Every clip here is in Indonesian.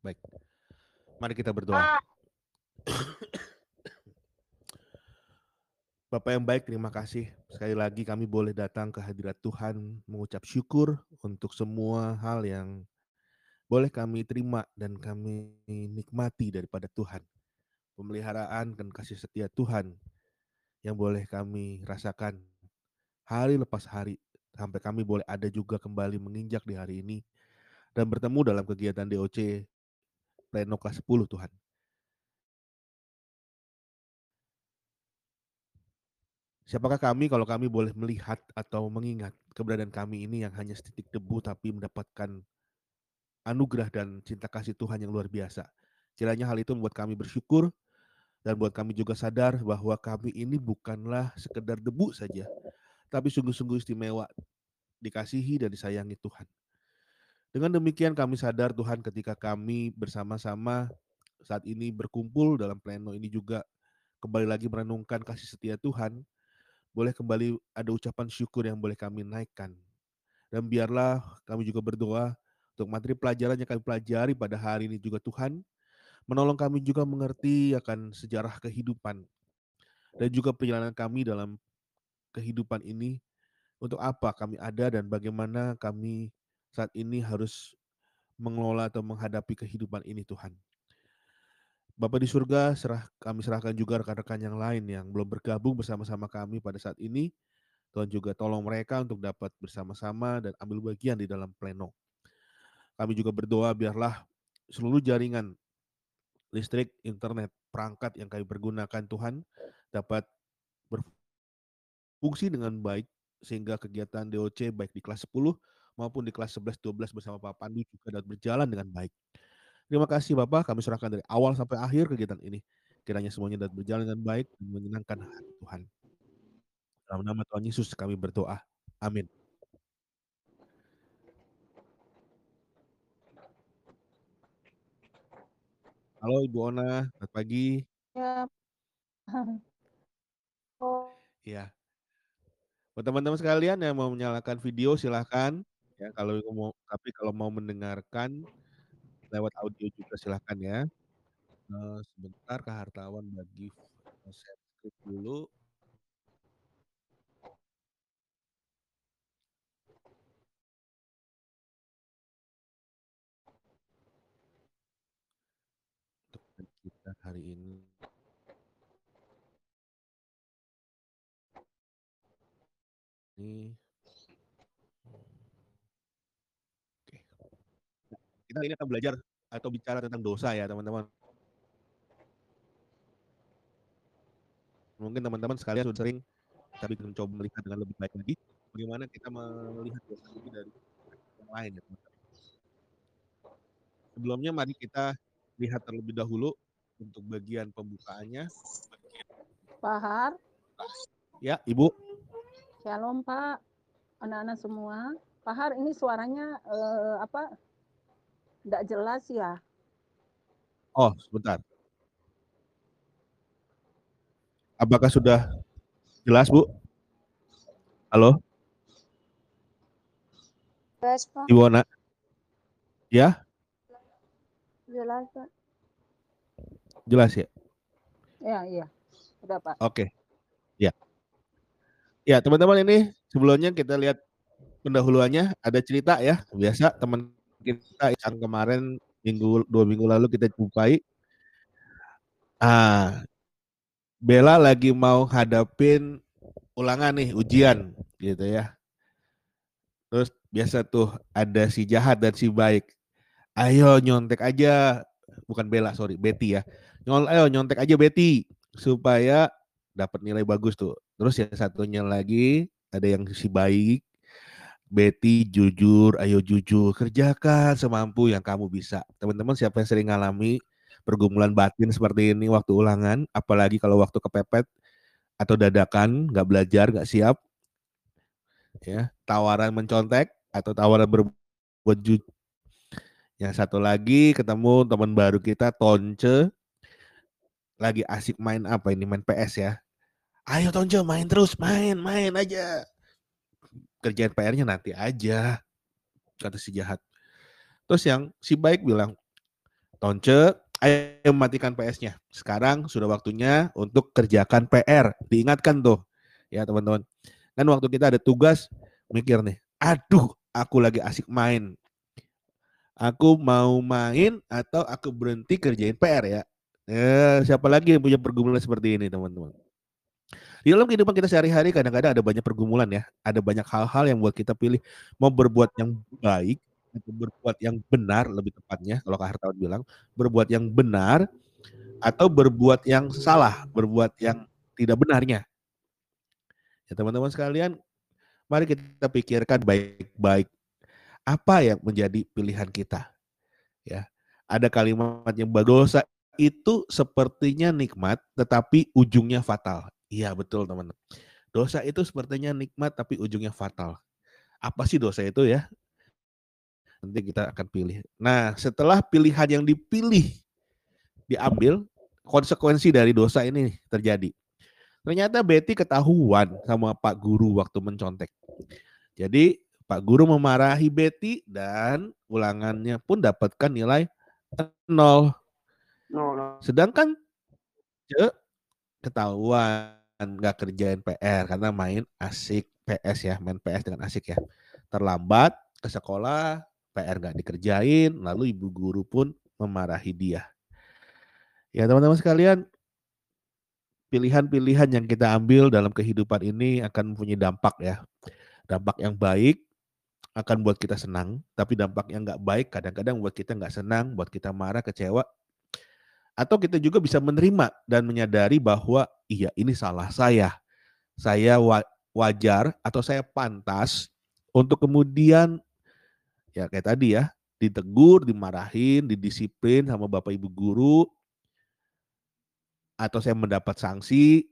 Baik. Mari kita berdoa. Bapak yang baik, terima kasih. Sekali lagi kami boleh datang ke hadirat Tuhan, mengucap syukur untuk semua hal yang boleh kami terima dan kami nikmati daripada Tuhan. Pemeliharaan dan kasih setia Tuhan yang boleh kami rasakan hari lepas hari sampai kami boleh ada juga kembali menginjak di hari ini dan bertemu dalam kegiatan DOC Pleno kelas 10 Tuhan. Siapakah kami kalau kami boleh melihat atau mengingat keberadaan kami ini yang hanya setitik debu tapi mendapatkan anugerah dan cinta kasih Tuhan yang luar biasa. Kiranya hal itu membuat kami bersyukur dan buat kami juga sadar bahwa kami ini bukanlah sekedar debu saja, tapi sungguh-sungguh istimewa, dikasihi dan disayangi Tuhan. Dengan demikian kami sadar Tuhan ketika kami bersama-sama saat ini berkumpul dalam pleno ini juga kembali lagi merenungkan kasih setia Tuhan, boleh kembali ada ucapan syukur yang boleh kami naikkan. Dan biarlah kami juga berdoa untuk materi pelajaran yang kami pelajari pada hari ini juga Tuhan, menolong kami juga mengerti akan sejarah kehidupan dan juga perjalanan kami dalam kehidupan ini untuk apa kami ada dan bagaimana kami saat ini harus mengelola atau menghadapi kehidupan ini Tuhan. Bapak di surga, serah kami serahkan juga rekan-rekan yang lain yang belum bergabung bersama-sama kami pada saat ini. Tuhan juga tolong mereka untuk dapat bersama-sama dan ambil bagian di dalam pleno. Kami juga berdoa biarlah seluruh jaringan listrik, internet, perangkat yang kami pergunakan Tuhan dapat berfungsi dengan baik sehingga kegiatan DOC baik di kelas 10 maupun di kelas 11 12 bersama Pak Pandu juga dapat berjalan dengan baik. Terima kasih Bapak, kami serahkan dari awal sampai akhir kegiatan ini. Kiranya semuanya dapat berjalan dengan baik dan menyenangkan hati Tuhan. Dalam nama Tuhan Yesus kami berdoa. Amin. Halo Ibu Ona, selamat pagi. Ya. oh. Ya. Buat teman-teman sekalian yang mau menyalakan video silahkan. Ya, kalau mau tapi kalau mau mendengarkan lewat audio juga silahkan ya. Uh, sebentar Kak Hartawan bagi share script dulu. Kita hari ini. Ini kita ini akan belajar atau bicara tentang dosa ya teman-teman. Mungkin teman-teman sekalian sudah sering tapi mencoba melihat dengan lebih baik lagi bagaimana kita melihat dosa ini dari yang lain ya teman-teman. Sebelumnya mari kita lihat terlebih dahulu untuk bagian pembukaannya. Pak Har. Ya, Ibu. Shalom Pak, anak-anak semua. Pak Har, ini suaranya eh, apa Enggak jelas ya. Oh, sebentar. Apakah sudah jelas, Bu? Halo? Jelas, Pak. Ibu Ana? Ya? Jelas, Pak. Jelas ya? Ya, iya. Udah, Pak. Oke. Ya. Ya, teman-teman ini sebelumnya kita lihat pendahuluannya ada cerita ya. Biasa teman kita yang kemarin minggu dua minggu lalu kita jumpai. Ah, Bella lagi mau hadapin ulangan nih ujian gitu ya. Terus biasa tuh ada si jahat dan si baik. Ayo nyontek aja, bukan Bella sorry Betty ya. Nyol, ayo nyontek aja Betty supaya dapat nilai bagus tuh. Terus yang satunya lagi ada yang si baik Betty jujur, ayo jujur, kerjakan semampu yang kamu bisa. Teman-teman siapa yang sering ngalami pergumulan batin seperti ini waktu ulangan, apalagi kalau waktu kepepet atau dadakan, nggak belajar, nggak siap, ya tawaran mencontek atau tawaran berbuat jujur. Yang satu lagi ketemu teman baru kita Tonce lagi asik main apa ini main PS ya. Ayo Tonce main terus, main, main aja kerjaan PR-nya nanti aja kata si jahat terus yang si baik bilang Tonce, "Ayo matikan PS-nya. Sekarang sudah waktunya untuk kerjakan PR." Diingatkan tuh, ya teman-teman. Kan waktu kita ada tugas, mikir nih, "Aduh, aku lagi asik main. Aku mau main atau aku berhenti kerjain PR ya?" Eh, siapa lagi yang punya pergumulan seperti ini, teman-teman? Di dalam kehidupan kita sehari-hari kadang-kadang ada banyak pergumulan ya, ada banyak hal-hal yang buat kita pilih mau berbuat yang baik atau berbuat yang benar lebih tepatnya kalau Kak Hartawan bilang, berbuat yang benar atau berbuat yang salah, berbuat yang tidak benarnya. Ya teman-teman sekalian, mari kita pikirkan baik-baik apa yang menjadi pilihan kita. Ya. Ada kalimat yang berdosa itu sepertinya nikmat tetapi ujungnya fatal. Iya betul teman. Dosa itu sepertinya nikmat tapi ujungnya fatal. Apa sih dosa itu ya? Nanti kita akan pilih. Nah, setelah pilihan yang dipilih diambil, konsekuensi dari dosa ini terjadi. Ternyata Betty ketahuan sama Pak Guru waktu mencontek. Jadi Pak Guru memarahi Betty dan ulangannya pun dapatkan nilai nol. Sedangkan ketahuan nggak kerjain PR karena main asik PS ya, main PS dengan asik ya. Terlambat ke sekolah, PR nggak dikerjain, lalu ibu guru pun memarahi dia. Ya teman-teman sekalian, pilihan-pilihan yang kita ambil dalam kehidupan ini akan mempunyai dampak ya. Dampak yang baik akan buat kita senang, tapi dampak yang nggak baik kadang-kadang buat kita nggak senang, buat kita marah, kecewa. Atau kita juga bisa menerima dan menyadari bahwa iya ini salah saya. Saya wajar atau saya pantas untuk kemudian ya kayak tadi ya, ditegur, dimarahin, didisiplin sama bapak ibu guru, atau saya mendapat sanksi,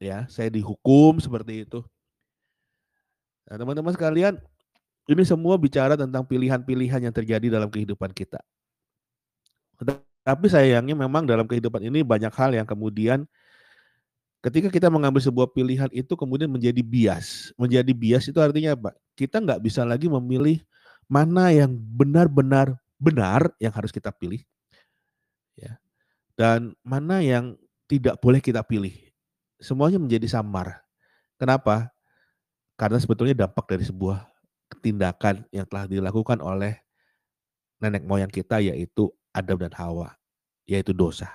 ya, saya dihukum seperti itu. Nah, teman-teman sekalian, ini semua bicara tentang pilihan-pilihan yang terjadi dalam kehidupan kita. Tapi sayangnya memang dalam kehidupan ini banyak hal yang kemudian ketika kita mengambil sebuah pilihan itu kemudian menjadi bias. Menjadi bias itu artinya apa? Kita nggak bisa lagi memilih mana yang benar-benar benar yang harus kita pilih, ya, dan mana yang tidak boleh kita pilih. Semuanya menjadi samar. Kenapa? Karena sebetulnya dampak dari sebuah tindakan yang telah dilakukan oleh nenek moyang kita yaitu Adam dan Hawa, yaitu dosa.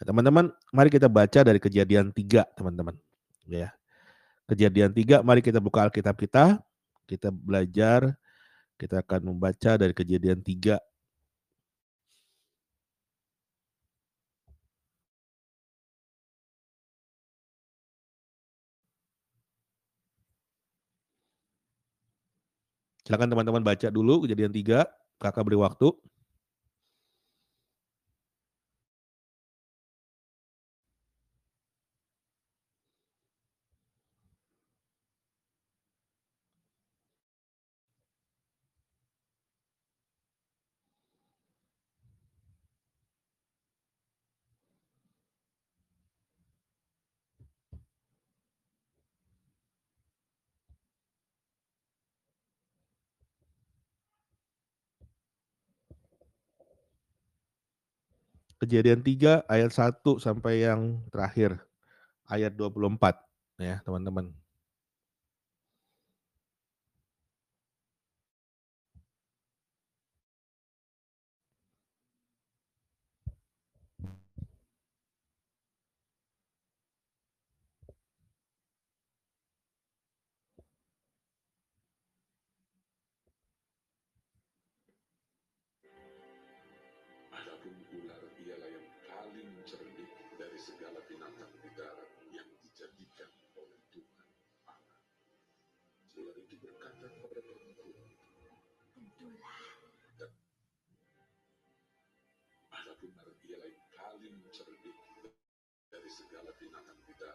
Nah, teman-teman, mari kita baca dari Kejadian 3, teman-teman. Ya. Kejadian 3, mari kita buka Alkitab kita, kita belajar kita akan membaca dari kejadian 3 Silakan teman-teman baca dulu kejadian 3, kakak beri waktu. Kejadian 3 ayat 1 sampai yang terakhir, ayat 24 ya teman-teman. segala tindakan kita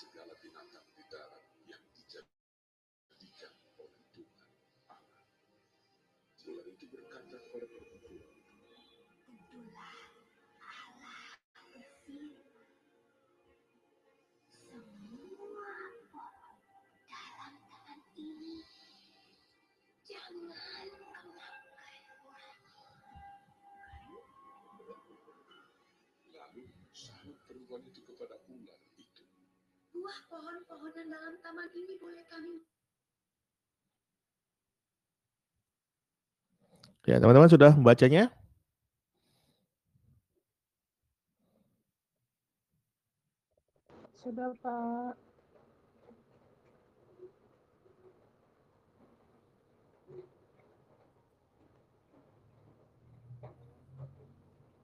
segala binatang di darat yang dijadikan oleh Tuhan Allah. Ular itu berkata kepada perempuan, Tentulah Allah berfirman, semua pohon dalam taman ini jangan kau makan. lalu sahut perempuan itu kepada Buah pohon-pohonan dalam taman ini boleh kami Ya, teman-teman sudah membacanya? Sudah, Pak.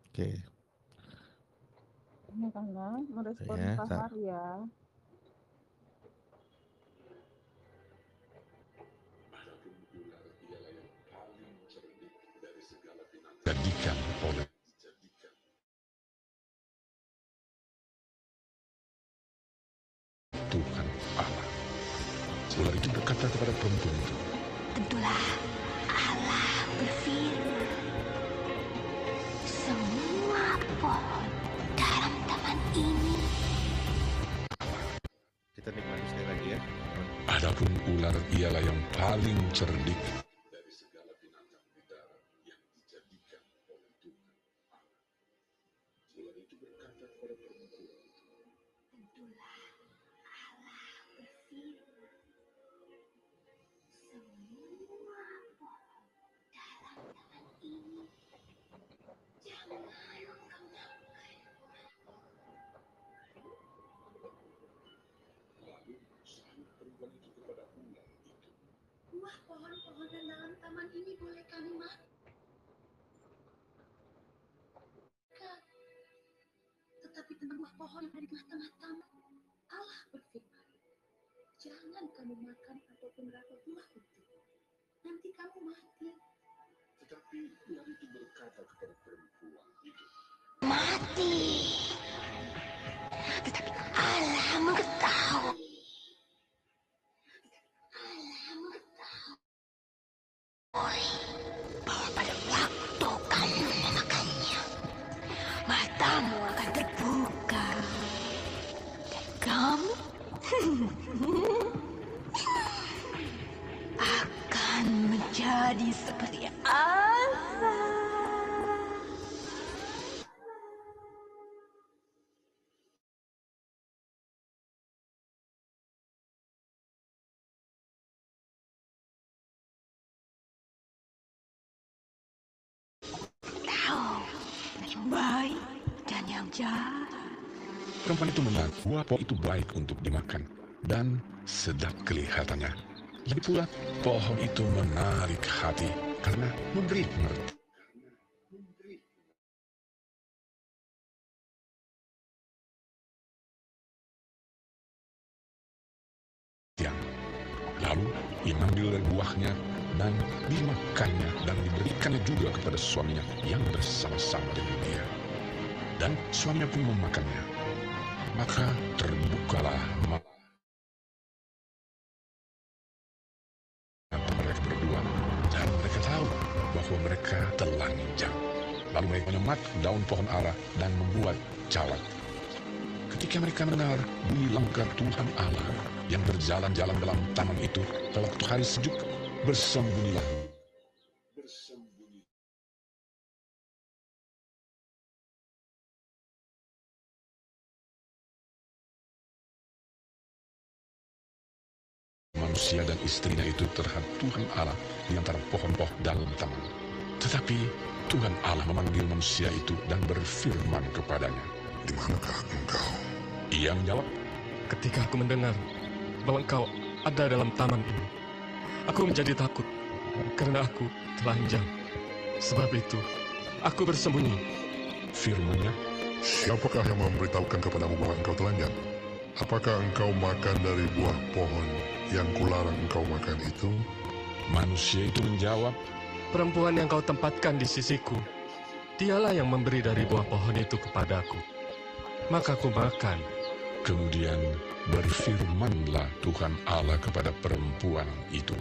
Oke. Ini karena merespon Ya, Pak Kak. Paling cerdik baik dan yang jahat. Perempuan itu mengaku buah pohon itu baik untuk dimakan dan sedap kelihatannya. Lagi pula pohon itu menarik hati karena memberi pengertian. Lalu ia mengambil buahnya dan dimakannya dan diberikannya juga kepada suaminya yang bersama-sama dengan dia. Dan suaminya pun memakannya. Maka terbukalah mata mereka berdua dan mereka tahu bahwa mereka telanjang. Lalu mereka menyemat daun pohon ara dan membuat calak. Ketika mereka mendengar bunyi langkah Tuhan Allah yang berjalan-jalan dalam taman itu waktu hari sejuk, bersembunyilah. Bersembunyi. Manusia dan istrinya itu terhadap Tuhan Allah di antara pohon-pohon dalam taman. Tetapi Tuhan Allah memanggil manusia itu dan berfirman kepadanya. Di manakah engkau? Ia menjawab, Ketika aku mendengar bahwa engkau ada dalam taman ini, aku menjadi takut karena aku telanjang. Sebab itu, aku bersembunyi. firmannya, Siapakah yang memberitahukan kepadamu bahwa engkau telanjang? Apakah engkau makan dari buah pohon yang kularang engkau makan itu? manusia itu menjawab, Perempuan yang kau tempatkan di sisiku, dialah yang memberi dari buah pohon itu kepadaku. Maka aku makan, Kemudian berfirmanlah Tuhan Allah kepada perempuan itu.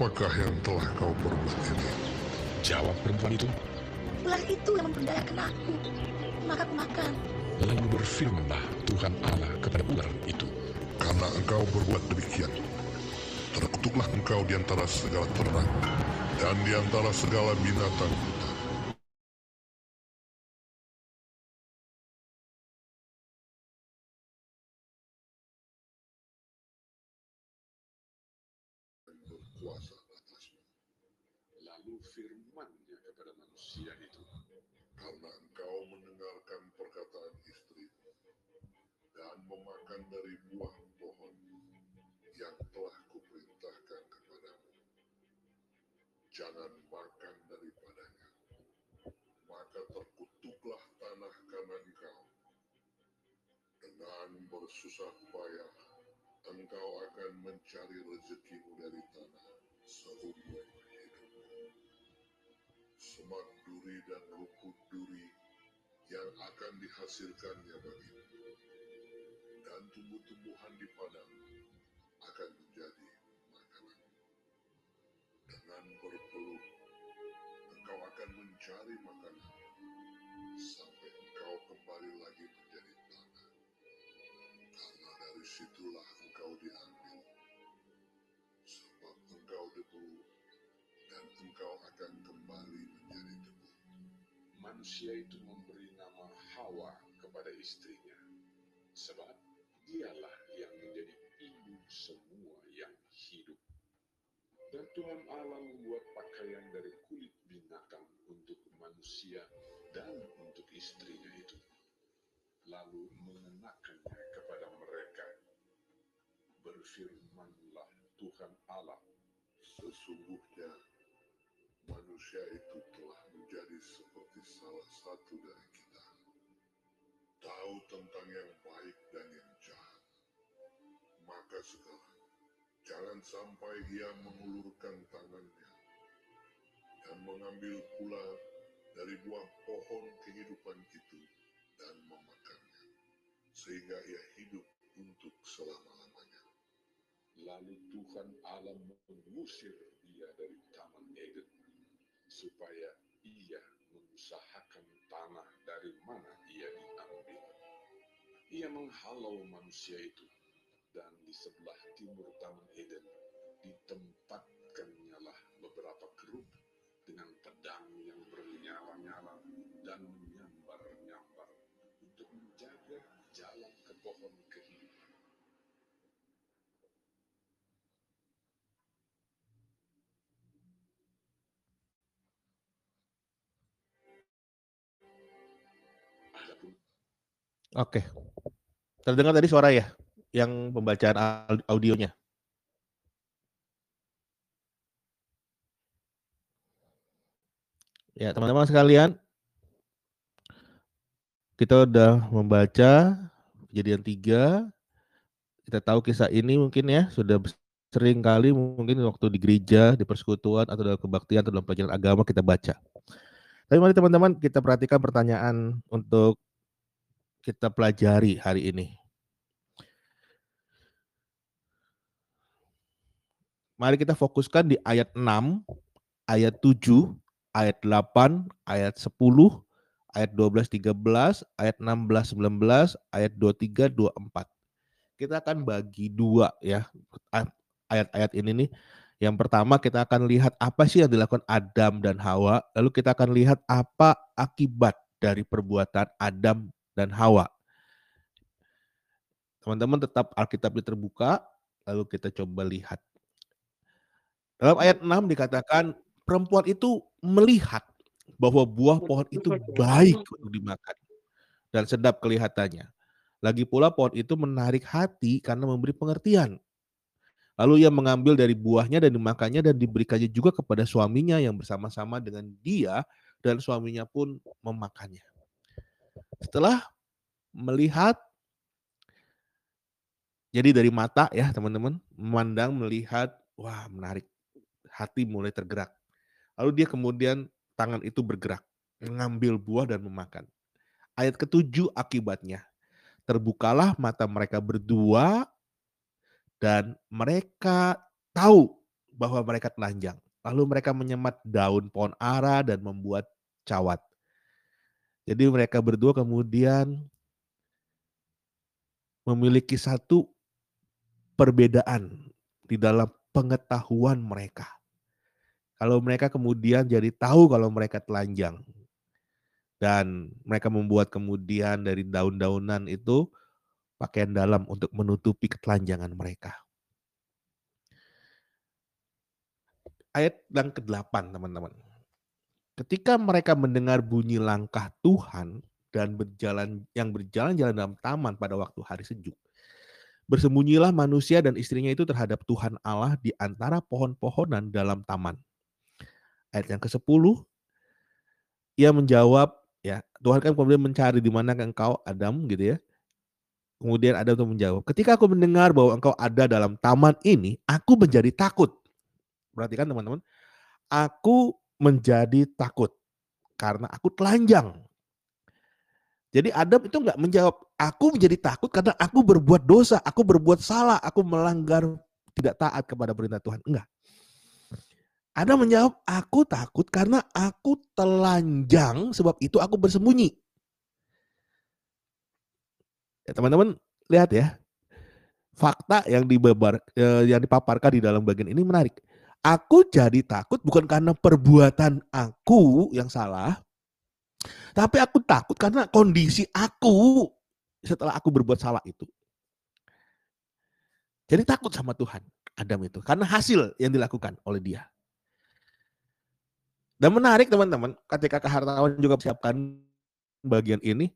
Apakah yang telah kau perbuat ini? Jawab perempuan itu, Ular itu yang memperdayakan aku. Maka aku makan. lalu berfirmanlah Tuhan Allah kepada ular itu. Karena engkau berbuat demikian, terkutuklah engkau di antara segala ternak dan di antara segala binatang. Berkuasa atasmu, Lalu firmannya kepada manusia itu, karena engkau mendengarkan perkataan istrimu dan memakan dari buah Jangan makan daripadanya, maka terkutuklah tanah kanan engkau. Dengan bersusah payah, engkau akan mencari rezekimu dari tanah seumur hidupmu. Semak duri dan rumput duri yang akan dihasilkannya bagimu. Dan tumbuh-tumbuhan di padang akan menjadi. Dengan berpeluh, engkau akan mencari makanan sampai engkau kembali lagi menjadi tanah. Karena dari situlah engkau diambil. Sebab engkau debu dan engkau akan kembali menjadi debu. manusia itu memberi nama Hawa kepada istrinya. Sebab dialah yang menjadi ibu semua. Dan Tuhan Allah membuat pakaian dari kulit binatang untuk manusia dan untuk istrinya itu. Lalu mengenakannya kepada mereka. Berfirmanlah Tuhan Allah Sesungguhnya manusia itu telah menjadi seperti salah satu dari kita. Tahu tentang yang baik dan yang jahat. Maka sekarang, jangan sampai ia mengulurkan tangannya dan mengambil pula dari buah pohon kehidupan itu dan memakannya. Sehingga ia hidup untuk selama-lamanya. Lalu Tuhan Allah mengusir dia dari Taman Eden, supaya ia mengusahakan tanah dari mana ia diambil. Ia menghalau manusia itu, dan di sebelah timur Taman Eden ditempatkannya lah beberapa kerub dengan pedang yang bernyala-nyala dan menyambar-nyambar untuk menjaga jalan ke pohon kehidupan. Oke. Terdengar tadi suara ya? Yang pembacaan au- audionya. Ya, teman-teman sekalian, kita udah membaca kejadian tiga. Kita tahu kisah ini mungkin ya sudah sering kali mungkin waktu di gereja, di persekutuan atau dalam kebaktian atau dalam pelajaran agama kita baca. Tapi mari teman-teman kita perhatikan pertanyaan untuk kita pelajari hari ini. Mari kita fokuskan di ayat 6, ayat 7, ayat 8, ayat 10, ayat 12, 13, ayat 16, 19, ayat 23, 24. Kita akan bagi dua ya ayat-ayat ini nih. Yang pertama kita akan lihat apa sih yang dilakukan Adam dan Hawa, lalu kita akan lihat apa akibat dari perbuatan Adam dan Hawa. Teman-teman tetap Alkitabnya terbuka, lalu kita coba lihat. Dalam ayat 6 dikatakan perempuan itu melihat bahwa buah pohon itu baik untuk dimakan dan sedap kelihatannya. Lagi pula pohon itu menarik hati karena memberi pengertian. Lalu ia mengambil dari buahnya dan dimakannya dan diberikannya juga kepada suaminya yang bersama-sama dengan dia dan suaminya pun memakannya. Setelah melihat Jadi dari mata ya teman-teman, memandang, melihat, wah menarik. Hati mulai tergerak. Lalu dia kemudian tangan itu bergerak, mengambil buah dan memakan. Ayat ketujuh akibatnya, terbukalah mata mereka berdua dan mereka tahu bahwa mereka telanjang. Lalu mereka menyemat daun pohon ara dan membuat cawat. Jadi mereka berdua kemudian memiliki satu perbedaan di dalam pengetahuan mereka. Kalau mereka kemudian jadi tahu kalau mereka telanjang dan mereka membuat kemudian dari daun-daunan itu pakaian dalam untuk menutupi ketelanjangan mereka. Ayat yang ke-8 teman-teman. Ketika mereka mendengar bunyi langkah Tuhan dan berjalan yang berjalan-jalan dalam taman pada waktu hari sejuk, Bersembunyilah manusia dan istrinya itu terhadap Tuhan Allah di antara pohon-pohonan dalam taman. Ayat yang ke-10, ia menjawab, ya Tuhan kan kemudian mencari di mana engkau Adam gitu ya. Kemudian Adam itu menjawab, ketika aku mendengar bahwa engkau ada dalam taman ini, aku menjadi takut. Perhatikan teman-teman, aku menjadi takut karena aku telanjang. Jadi Adam itu nggak menjawab, aku menjadi takut karena aku berbuat dosa, aku berbuat salah, aku melanggar tidak taat kepada perintah Tuhan. Enggak. Adam menjawab, aku takut karena aku telanjang, sebab itu aku bersembunyi. Ya, teman-teman, lihat ya. Fakta yang dibabar, eh, yang dipaparkan di dalam bagian ini menarik. Aku jadi takut bukan karena perbuatan aku yang salah, tapi aku takut karena kondisi aku setelah aku berbuat salah itu. Jadi takut sama Tuhan, Adam itu. Karena hasil yang dilakukan oleh dia. Dan menarik teman-teman, ketika kehartawan juga siapkan bagian ini,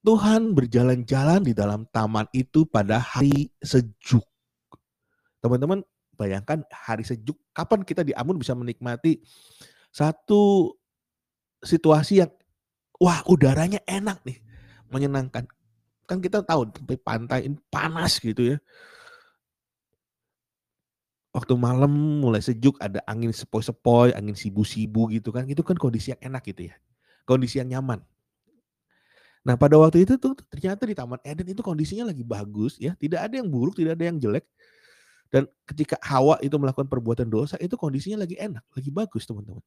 Tuhan berjalan-jalan di dalam taman itu pada hari sejuk. Teman-teman bayangkan hari sejuk, kapan kita di Amun bisa menikmati satu situasi yang wah udaranya enak nih, menyenangkan. Kan kita tahu pantai ini panas gitu ya. Waktu malam mulai sejuk ada angin sepoi-sepoi, angin sibu-sibu gitu kan. Itu kan kondisi yang enak gitu ya. Kondisi yang nyaman. Nah pada waktu itu tuh ternyata di Taman Eden itu kondisinya lagi bagus ya. Tidak ada yang buruk, tidak ada yang jelek. Dan ketika Hawa itu melakukan perbuatan dosa itu kondisinya lagi enak, lagi bagus teman-teman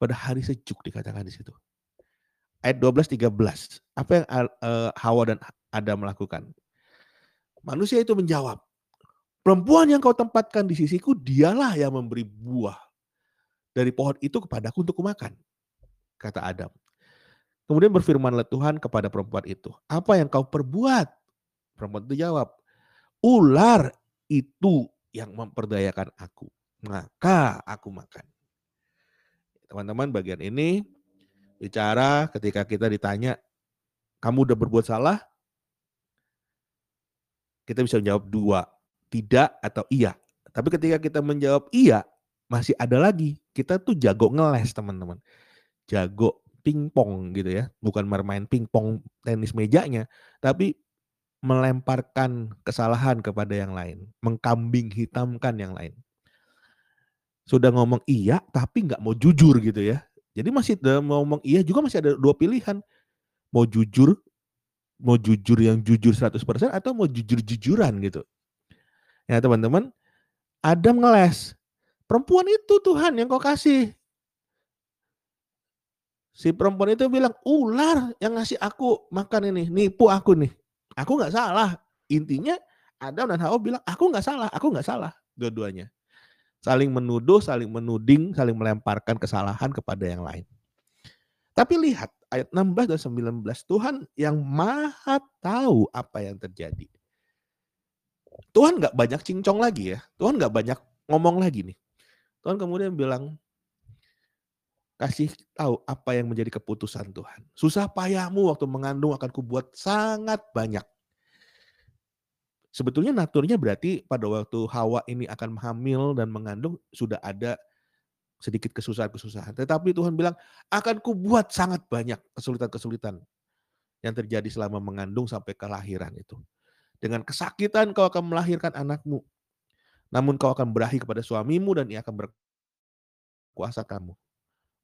pada hari sejuk dikatakan di situ. Ayat 12 13. Apa yang uh, Hawa dan Adam melakukan? Manusia itu menjawab, perempuan yang kau tempatkan di sisiku, dialah yang memberi buah dari pohon itu kepadaku untuk kumakan, kata Adam. Kemudian berfirmanlah Tuhan kepada perempuan itu, apa yang kau perbuat? Perempuan itu jawab, ular itu yang memperdayakan aku, maka aku makan. Teman-teman bagian ini bicara ketika kita ditanya, kamu udah berbuat salah? Kita bisa menjawab dua, tidak atau iya. Tapi ketika kita menjawab iya, masih ada lagi. Kita tuh jago ngeles teman-teman. Jago pingpong gitu ya. Bukan bermain pingpong tenis mejanya. Tapi melemparkan kesalahan kepada yang lain. Mengkambing hitamkan yang lain sudah ngomong iya tapi nggak mau jujur gitu ya. Jadi masih dalam ngomong iya juga masih ada dua pilihan. Mau jujur, mau jujur yang jujur 100% atau mau jujur-jujuran gitu. Ya teman-teman, Adam ngeles. Perempuan itu Tuhan yang kau kasih. Si perempuan itu bilang, ular yang ngasih aku makan ini, nipu aku nih. Aku nggak salah. Intinya Adam dan Hawa bilang, aku nggak salah, aku nggak salah. Dua-duanya. Saling menuduh, saling menuding, saling melemparkan kesalahan kepada yang lain. Tapi lihat ayat 16 dan 19, Tuhan yang maha tahu apa yang terjadi. Tuhan nggak banyak cincong lagi ya. Tuhan nggak banyak ngomong lagi nih. Tuhan kemudian bilang, kasih tahu apa yang menjadi keputusan Tuhan. Susah payahmu waktu mengandung akan kubuat sangat banyak. Sebetulnya naturnya berarti pada waktu Hawa ini akan hamil dan mengandung sudah ada sedikit kesusahan-kesusahan. Tetapi Tuhan bilang, akan kubuat sangat banyak kesulitan-kesulitan yang terjadi selama mengandung sampai kelahiran itu. Dengan kesakitan kau akan melahirkan anakmu. Namun kau akan berahi kepada suamimu dan ia akan berkuasa kamu.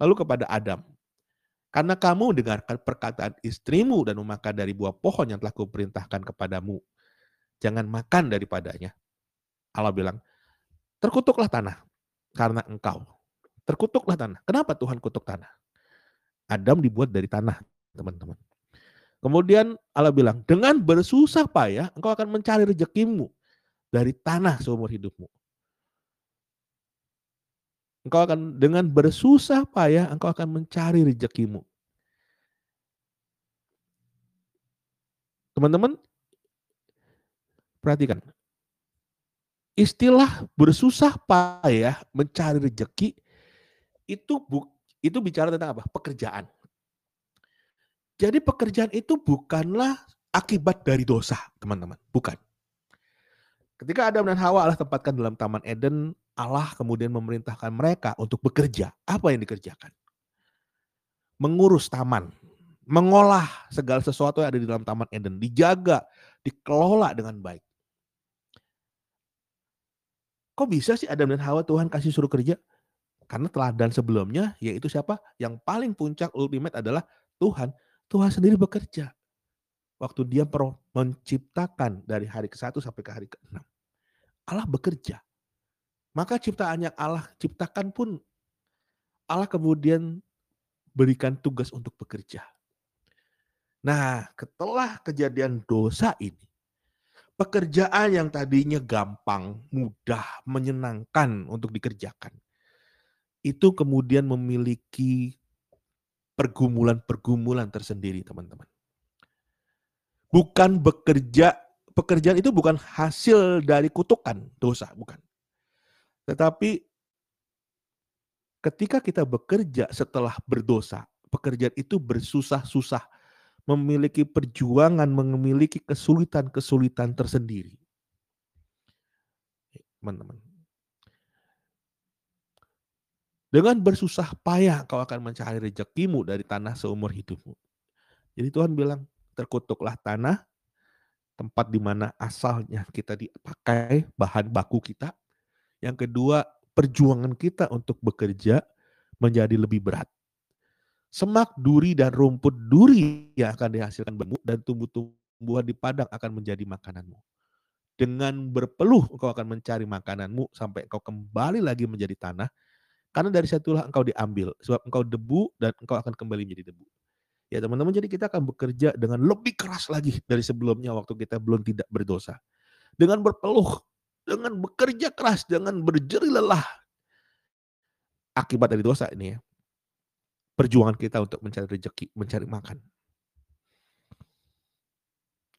Lalu kepada Adam, karena kamu mendengarkan perkataan istrimu dan memakan dari buah pohon yang telah kuperintahkan kepadamu, jangan makan daripadanya. Allah bilang, terkutuklah tanah karena engkau. Terkutuklah tanah. Kenapa Tuhan kutuk tanah? Adam dibuat dari tanah, teman-teman. Kemudian Allah bilang, dengan bersusah payah engkau akan mencari rezekimu dari tanah seumur hidupmu. Engkau akan dengan bersusah payah engkau akan mencari rezekimu. Teman-teman, perhatikan. Istilah bersusah payah mencari rezeki itu bu, itu bicara tentang apa? Pekerjaan. Jadi pekerjaan itu bukanlah akibat dari dosa, teman-teman. Bukan. Ketika Adam dan Hawa Allah tempatkan dalam Taman Eden, Allah kemudian memerintahkan mereka untuk bekerja. Apa yang dikerjakan? Mengurus taman, mengolah segala sesuatu yang ada di dalam Taman Eden, dijaga, dikelola dengan baik. Kok bisa sih Adam dan Hawa Tuhan kasih suruh kerja? Karena teladan sebelumnya yaitu siapa? Yang paling puncak ultimate adalah Tuhan. Tuhan sendiri bekerja. Waktu dia menciptakan dari hari ke-1 sampai ke hari ke-6. Allah bekerja. Maka ciptaan yang Allah ciptakan pun Allah kemudian berikan tugas untuk bekerja. Nah, setelah kejadian dosa ini, pekerjaan yang tadinya gampang, mudah, menyenangkan untuk dikerjakan, itu kemudian memiliki pergumulan-pergumulan tersendiri, teman-teman. Bukan bekerja, pekerjaan itu bukan hasil dari kutukan dosa, bukan. Tetapi ketika kita bekerja setelah berdosa, pekerjaan itu bersusah-susah, memiliki perjuangan, memiliki kesulitan-kesulitan tersendiri. Teman-teman. Dengan bersusah payah kau akan mencari rezekimu dari tanah seumur hidupmu. Jadi Tuhan bilang, terkutuklah tanah, tempat di mana asalnya kita dipakai, bahan baku kita. Yang kedua, perjuangan kita untuk bekerja menjadi lebih berat semak, duri, dan rumput duri yang akan dihasilkan bermu dan tumbuh-tumbuhan di padang akan menjadi makananmu. Dengan berpeluh engkau akan mencari makananmu sampai engkau kembali lagi menjadi tanah, karena dari situlah engkau diambil, sebab engkau debu dan engkau akan kembali menjadi debu. Ya teman-teman, jadi kita akan bekerja dengan lebih keras lagi dari sebelumnya waktu kita belum tidak berdosa. Dengan berpeluh, dengan bekerja keras, dengan berjeri lelah. Akibat dari dosa ini ya perjuangan kita untuk mencari rezeki, mencari makan.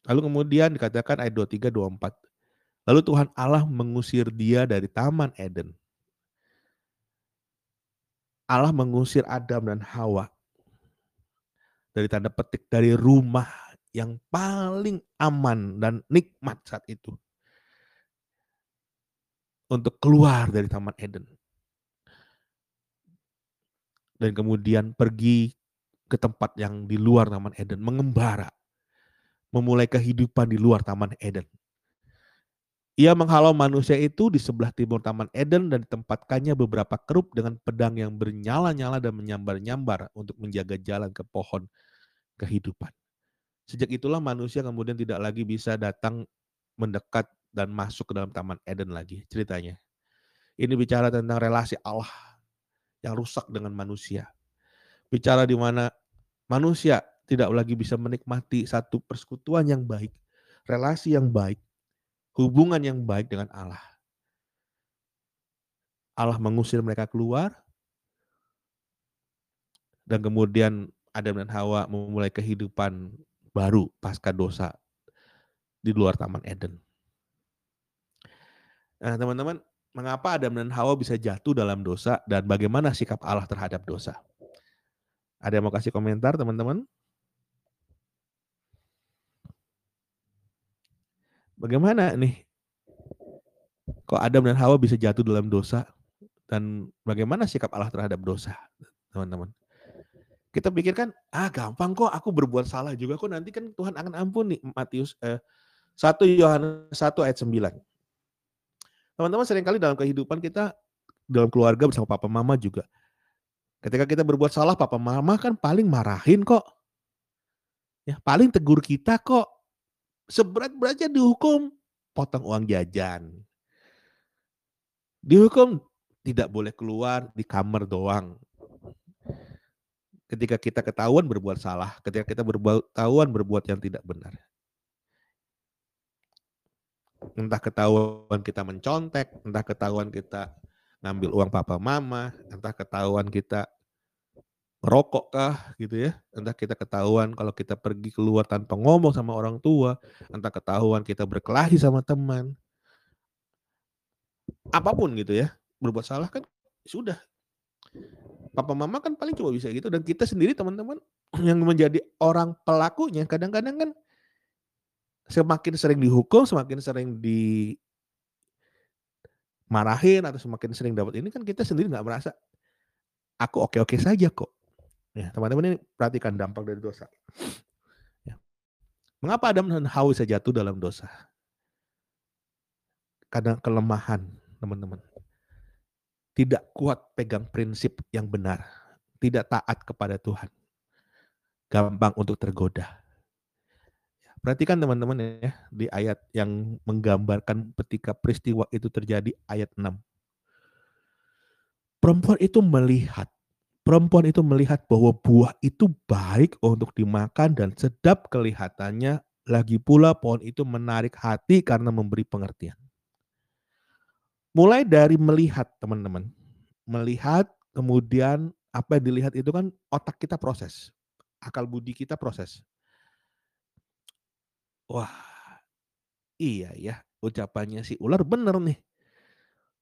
Lalu kemudian dikatakan ayat 23 24. Lalu Tuhan Allah mengusir dia dari taman Eden. Allah mengusir Adam dan Hawa dari tanda petik dari rumah yang paling aman dan nikmat saat itu untuk keluar dari taman Eden dan kemudian pergi ke tempat yang di luar Taman Eden, mengembara, memulai kehidupan di luar Taman Eden. Ia menghalau manusia itu di sebelah timur Taman Eden dan ditempatkannya beberapa kerup dengan pedang yang bernyala-nyala dan menyambar-nyambar untuk menjaga jalan ke pohon kehidupan. Sejak itulah manusia kemudian tidak lagi bisa datang mendekat dan masuk ke dalam Taman Eden lagi ceritanya. Ini bicara tentang relasi Allah yang rusak dengan manusia. Bicara di mana manusia tidak lagi bisa menikmati satu persekutuan yang baik, relasi yang baik, hubungan yang baik dengan Allah. Allah mengusir mereka keluar, dan kemudian Adam dan Hawa memulai kehidupan baru pasca dosa di luar Taman Eden. Nah, teman-teman, mengapa Adam dan Hawa bisa jatuh dalam dosa dan bagaimana sikap Allah terhadap dosa. Ada yang mau kasih komentar teman-teman? Bagaimana nih? Kok Adam dan Hawa bisa jatuh dalam dosa dan bagaimana sikap Allah terhadap dosa, teman-teman? Kita pikirkan, ah gampang kok aku berbuat salah juga kok nanti kan Tuhan akan ampuni. Matius eh, 1 Yohanes 1 ayat 9. Teman-teman sering kali dalam kehidupan kita, dalam keluarga bersama papa mama juga. Ketika kita berbuat salah, papa mama kan paling marahin kok. Ya, paling tegur kita kok. Seberat-beratnya dihukum, potong uang jajan. Dihukum tidak boleh keluar di kamar doang. Ketika kita ketahuan berbuat salah, ketika kita berbuat ketahuan berbuat yang tidak benar. Entah ketahuan kita mencontek, entah ketahuan kita ngambil uang papa mama, entah ketahuan kita ngerokok kah gitu ya, entah kita ketahuan kalau kita pergi keluar tanpa ngomong sama orang tua, entah ketahuan kita berkelahi sama teman. Apa pun gitu ya, berbuat salah kan sudah. Papa mama kan paling cuma bisa gitu dan kita sendiri teman-teman yang menjadi orang pelakunya kadang-kadang kan semakin sering dihukum, semakin sering di marahin atau semakin sering dapat ini kan kita sendiri nggak merasa aku oke-oke saja kok. Ya, teman-teman ini perhatikan dampak dari dosa. Ya. Mengapa Adam dan Hawa bisa jatuh dalam dosa? Karena kelemahan, teman-teman. Tidak kuat pegang prinsip yang benar. Tidak taat kepada Tuhan. Gampang untuk tergoda. Perhatikan teman-teman ya di ayat yang menggambarkan ketika peristiwa itu terjadi ayat 6. Perempuan itu melihat perempuan itu melihat bahwa buah itu baik untuk dimakan dan sedap kelihatannya, lagi pula pohon itu menarik hati karena memberi pengertian. Mulai dari melihat, teman-teman. Melihat, kemudian apa yang dilihat itu kan otak kita proses. Akal budi kita proses. Wah, iya ya, ucapannya si ular bener nih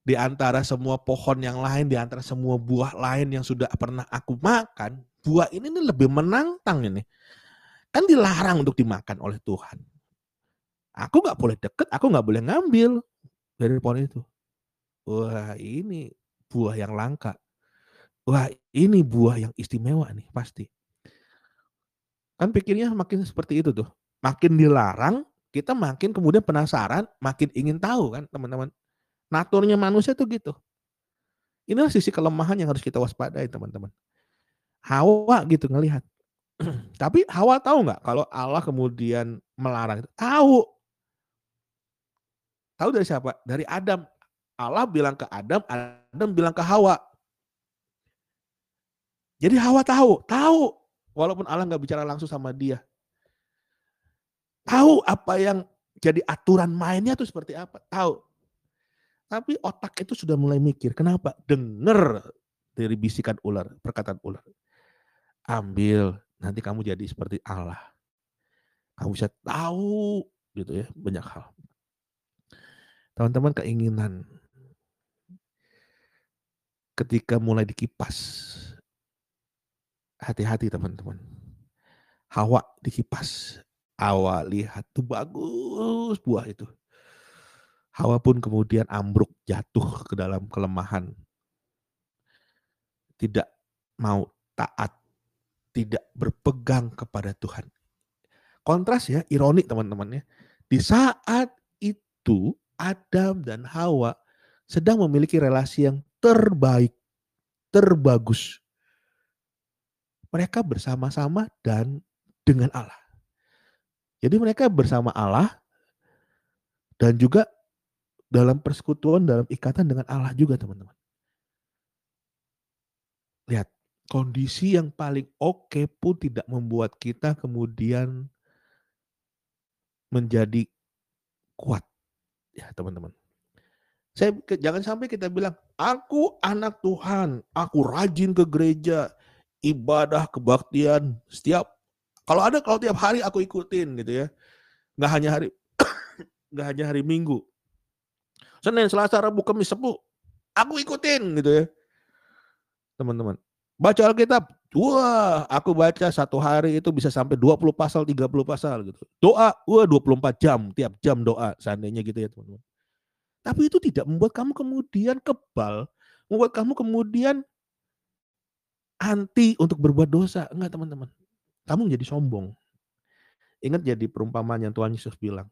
di antara semua pohon yang lain, di antara semua buah lain yang sudah pernah aku makan, buah ini nih lebih menantang ini. Kan dilarang untuk dimakan oleh Tuhan. Aku nggak boleh deket, aku nggak boleh ngambil dari pohon itu. Wah ini buah yang langka. Wah ini buah yang istimewa nih pasti. Kan pikirnya makin seperti itu tuh. Makin dilarang, kita makin kemudian penasaran, makin ingin tahu kan teman-teman. Naturnya manusia tuh gitu. Inilah sisi kelemahan yang harus kita waspadai teman-teman. Hawa gitu ngelihat. Tapi Hawa tahu nggak kalau Allah kemudian melarang? Tahu. Tahu dari siapa? Dari Adam. Allah bilang ke Adam, Adam bilang ke Hawa. Jadi Hawa tahu, tahu. Walaupun Allah nggak bicara langsung sama dia. Tahu apa yang jadi aturan mainnya tuh seperti apa? Tahu. Tapi otak itu sudah mulai mikir, kenapa? Dengar dari bisikan ular, perkataan ular. Ambil, nanti kamu jadi seperti Allah. Kamu bisa tahu gitu ya, banyak hal. Teman-teman keinginan ketika mulai dikipas. Hati-hati teman-teman. Hawa dikipas. Awal lihat tuh bagus buah itu Hawa pun kemudian ambruk jatuh ke dalam kelemahan. Tidak mau taat, tidak berpegang kepada Tuhan. Kontras ya, ironi teman-teman ya. Di saat itu Adam dan Hawa sedang memiliki relasi yang terbaik, terbagus. Mereka bersama-sama dan dengan Allah. Jadi mereka bersama Allah dan juga dalam persekutuan, dalam ikatan dengan Allah juga teman-teman. Lihat, kondisi yang paling oke pun tidak membuat kita kemudian menjadi kuat. Ya teman-teman. Saya jangan sampai kita bilang, aku anak Tuhan, aku rajin ke gereja, ibadah, kebaktian, setiap kalau ada kalau tiap hari aku ikutin gitu ya. Nggak hanya hari nggak hanya hari Minggu, Senin, Selasa, Rabu, Kamis, Sabtu. Aku ikutin gitu ya. Teman-teman. Baca Alkitab. Wah, aku baca satu hari itu bisa sampai 20 pasal, 30 pasal gitu. Doa, wah 24 jam, tiap jam doa. Seandainya gitu ya teman-teman. Tapi itu tidak membuat kamu kemudian kebal. Membuat kamu kemudian anti untuk berbuat dosa. Enggak teman-teman. Kamu menjadi sombong. Ingat jadi perumpamaan yang Tuhan Yesus bilang.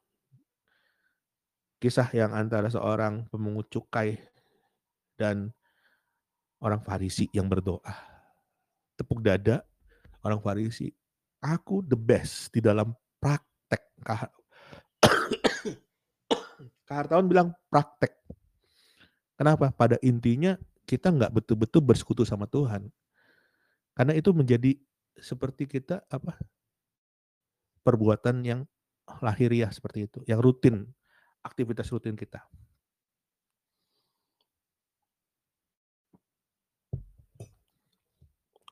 Kisah yang antara seorang pemungut cukai dan orang Farisi yang berdoa. Tepuk dada orang Farisi. Aku the best di dalam praktek. Kahartawan bilang praktek. Kenapa? Pada intinya kita nggak betul-betul bersekutu sama Tuhan. Karena itu menjadi seperti kita apa perbuatan yang lahiriah seperti itu, yang rutin, aktivitas rutin kita.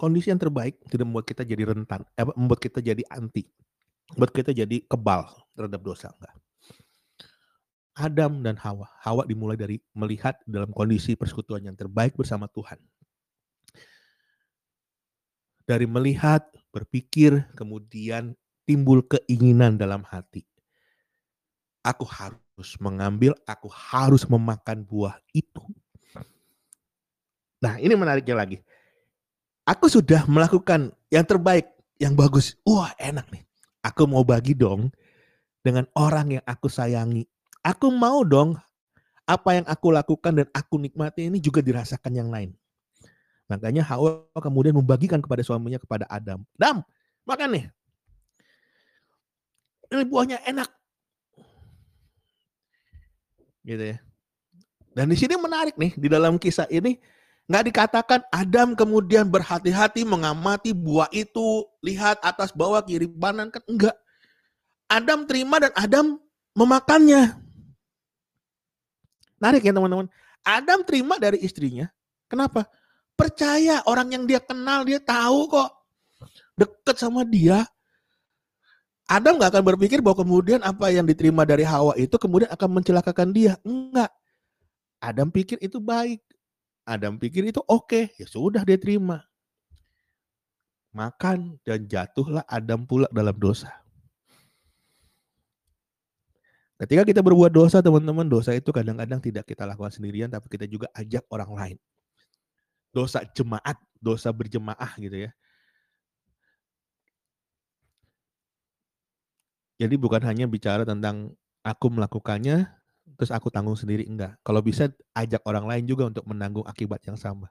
Kondisi yang terbaik tidak membuat kita jadi rentan, eh, membuat kita jadi anti, membuat kita jadi kebal terhadap dosa enggak. Adam dan Hawa. Hawa dimulai dari melihat dalam kondisi persekutuan yang terbaik bersama Tuhan. Dari melihat, berpikir, kemudian timbul keinginan dalam hati. Aku harus mengambil, aku harus memakan buah itu. Nah, ini menariknya lagi. Aku sudah melakukan yang terbaik, yang bagus. Wah, enak nih. Aku mau bagi dong dengan orang yang aku sayangi. Aku mau dong apa yang aku lakukan dan aku nikmati ini juga dirasakan yang lain. Makanya Hawa kemudian membagikan kepada suaminya kepada Adam. Adam, makan nih. Ini buahnya enak. Gitu ya. Dan di sini menarik nih di dalam kisah ini Nggak dikatakan Adam kemudian berhati-hati mengamati buah itu, lihat atas bawah kiri kanan kan enggak. Adam terima dan Adam memakannya. Narik ya teman-teman. Adam terima dari istrinya. Kenapa? Percaya orang yang dia kenal, dia tahu kok. Deket sama dia. Adam nggak akan berpikir bahwa kemudian apa yang diterima dari Hawa itu kemudian akan mencelakakan dia. Enggak. Adam pikir itu baik. Adam pikir itu oke, okay. ya sudah dia terima. Makan dan jatuhlah Adam pula dalam dosa. Ketika kita berbuat dosa, teman-teman, dosa itu kadang-kadang tidak kita lakukan sendirian, tapi kita juga ajak orang lain. Dosa jemaat, dosa berjemaah gitu ya. Jadi bukan hanya bicara tentang aku melakukannya, terus aku tanggung sendiri enggak. Kalau bisa ajak orang lain juga untuk menanggung akibat yang sama.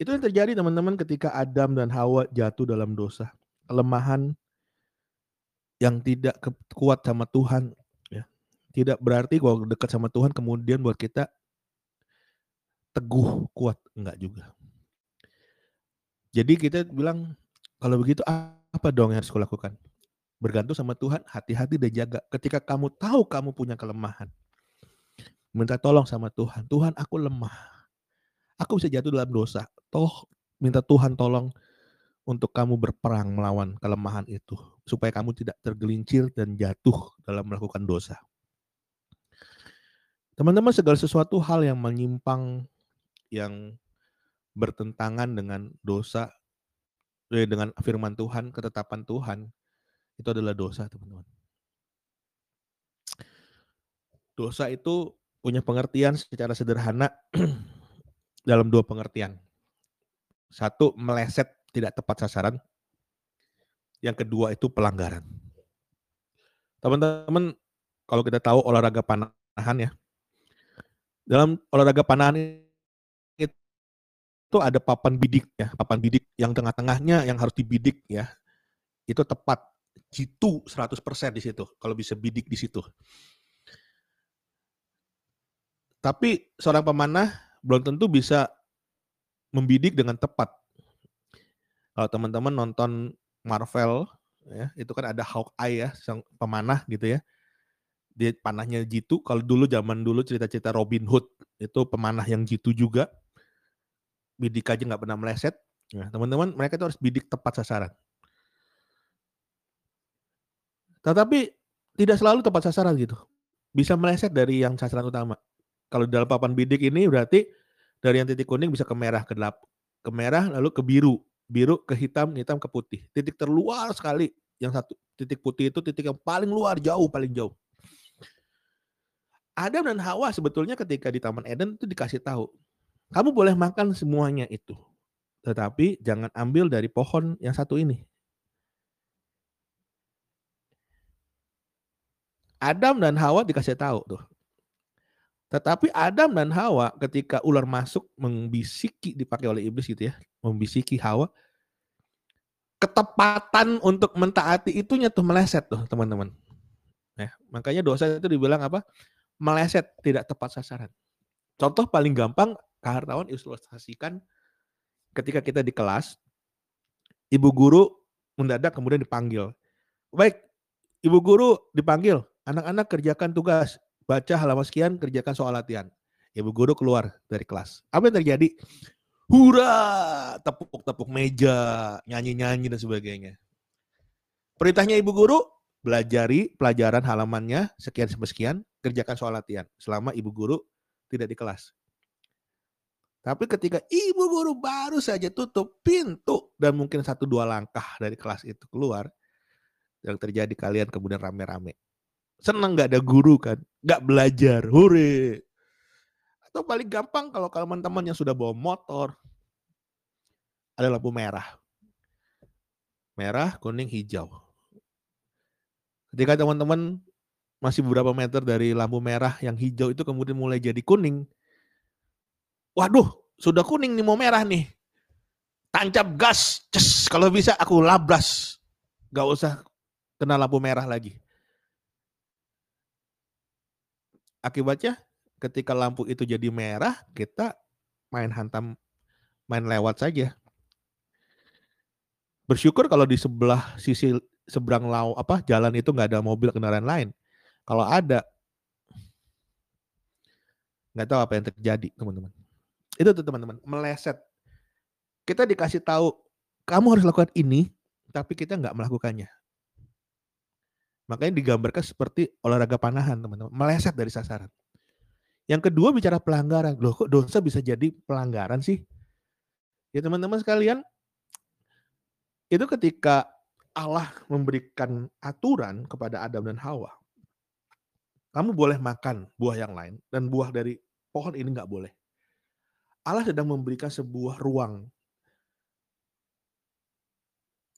Itu yang terjadi teman-teman ketika Adam dan Hawa jatuh dalam dosa. Kelemahan yang tidak kuat sama Tuhan ya. Tidak berarti kalau dekat sama Tuhan kemudian buat kita teguh kuat enggak juga. Jadi kita bilang kalau begitu apa dong yang harus kulakukan? Bergantung sama Tuhan, hati-hati dan jaga. Ketika kamu tahu kamu punya kelemahan, minta tolong sama Tuhan. Tuhan, aku lemah. Aku bisa jatuh dalam dosa. Toh minta Tuhan tolong untuk kamu berperang melawan kelemahan itu supaya kamu tidak tergelincir dan jatuh dalam melakukan dosa. Teman-teman, segala sesuatu hal yang menyimpang yang bertentangan dengan dosa eh, dengan firman Tuhan, ketetapan Tuhan, itu adalah dosa, teman-teman. Dosa itu punya pengertian secara sederhana dalam dua pengertian. Satu, meleset tidak tepat sasaran. Yang kedua itu pelanggaran. Teman-teman, kalau kita tahu olahraga panahan ya, dalam olahraga panahan itu ada papan bidik ya, papan bidik yang tengah-tengahnya yang harus dibidik ya, itu tepat jitu 100% di situ, kalau bisa bidik di situ. Tapi seorang pemanah belum tentu bisa membidik dengan tepat. Kalau teman-teman nonton Marvel, ya, itu kan ada Hawkeye ya, sang pemanah gitu ya. Dia panahnya jitu. Kalau dulu zaman dulu cerita-cerita Robin Hood itu pemanah yang jitu juga. Bidik aja nggak pernah meleset. Nah, teman-teman mereka itu harus bidik tepat sasaran. Tetapi tidak selalu tepat sasaran gitu. Bisa meleset dari yang sasaran utama. Kalau dalam papan bidik ini berarti dari yang titik kuning bisa ke merah ke gelap, ke merah lalu ke biru, biru ke hitam, hitam ke putih. Titik terluar sekali yang satu titik putih itu titik yang paling luar jauh paling jauh. Adam dan Hawa sebetulnya ketika di Taman Eden itu dikasih tahu, kamu boleh makan semuanya itu, tetapi jangan ambil dari pohon yang satu ini. Adam dan Hawa dikasih tahu tuh. Tetapi Adam dan Hawa ketika ular masuk membisiki dipakai oleh iblis gitu ya, membisiki Hawa, ketepatan untuk mentaati itunya tuh meleset tuh teman-teman. Nah, makanya dosa itu dibilang apa? Meleset, tidak tepat sasaran. Contoh paling gampang, kehartawan ilustrasikan ketika kita di kelas, ibu guru mendadak kemudian dipanggil. Baik, ibu guru dipanggil, anak-anak kerjakan tugas, baca halaman sekian, kerjakan soal latihan. Ibu guru keluar dari kelas. Apa yang terjadi? hura, tepuk-tepuk meja, nyanyi-nyanyi dan sebagainya. Perintahnya ibu guru, belajari pelajaran halamannya sekian sampai sekian, kerjakan soal latihan selama ibu guru tidak di kelas. Tapi ketika ibu guru baru saja tutup pintu dan mungkin satu dua langkah dari kelas itu keluar, yang terjadi kalian kemudian rame-rame. Senang nggak ada guru kan, nggak belajar, hore, atau paling gampang kalau teman-teman yang sudah bawa motor, ada lampu merah. Merah, kuning, hijau. Ketika teman-teman masih beberapa meter dari lampu merah yang hijau itu kemudian mulai jadi kuning. Waduh, sudah kuning nih mau merah nih. Tancap gas, ces, kalau bisa aku labras. Gak usah kena lampu merah lagi. Akibatnya ketika lampu itu jadi merah, kita main hantam, main lewat saja. Bersyukur kalau di sebelah sisi seberang lau apa jalan itu nggak ada mobil kendaraan lain. Kalau ada, nggak tahu apa yang terjadi, teman-teman. Itu tuh teman-teman, meleset. Kita dikasih tahu, kamu harus lakukan ini, tapi kita nggak melakukannya. Makanya digambarkan seperti olahraga panahan, teman-teman. Meleset dari sasaran. Yang kedua bicara pelanggaran. Loh kok dosa bisa jadi pelanggaran sih? Ya teman-teman sekalian, itu ketika Allah memberikan aturan kepada Adam dan Hawa. Kamu boleh makan buah yang lain dan buah dari pohon ini nggak boleh. Allah sedang memberikan sebuah ruang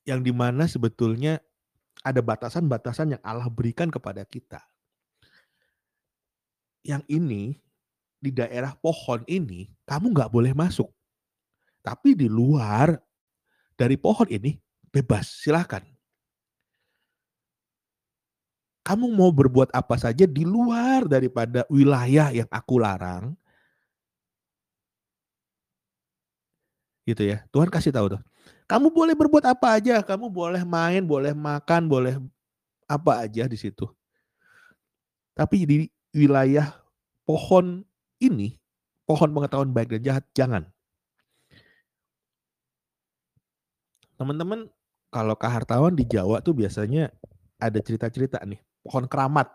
yang di mana sebetulnya ada batasan-batasan yang Allah berikan kepada kita yang ini di daerah pohon ini kamu nggak boleh masuk. Tapi di luar dari pohon ini bebas, silahkan. Kamu mau berbuat apa saja di luar daripada wilayah yang aku larang. Gitu ya. Tuhan kasih tahu tuh. Kamu boleh berbuat apa aja, kamu boleh main, boleh makan, boleh apa aja di situ. Tapi di wilayah pohon ini, pohon pengetahuan baik dan jahat, jangan. Teman-teman, kalau kehartawan di Jawa tuh biasanya ada cerita-cerita nih, pohon keramat,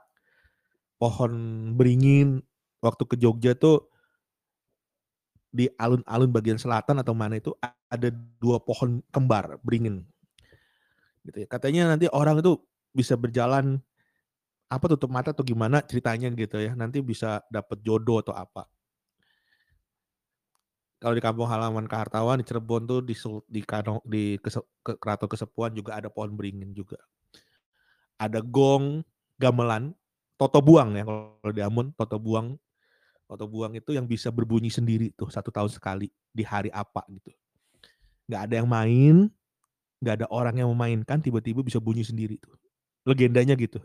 pohon beringin, waktu ke Jogja tuh di alun-alun bagian selatan atau mana itu ada dua pohon kembar beringin. Gitu ya. Katanya nanti orang itu bisa berjalan apa tutup mata atau gimana ceritanya gitu ya. Nanti bisa dapat jodoh atau apa. Kalau di kampung halaman Kehartawan di Cirebon tuh di di, Kanong, di ke, Keraton Kesepuan juga ada pohon beringin juga. Ada gong gamelan, toto buang ya kalau di Amun, toto buang. Toto buang itu yang bisa berbunyi sendiri tuh satu tahun sekali di hari apa gitu. Nggak ada yang main, nggak ada orang yang memainkan, tiba-tiba bisa bunyi sendiri tuh. Legendanya gitu.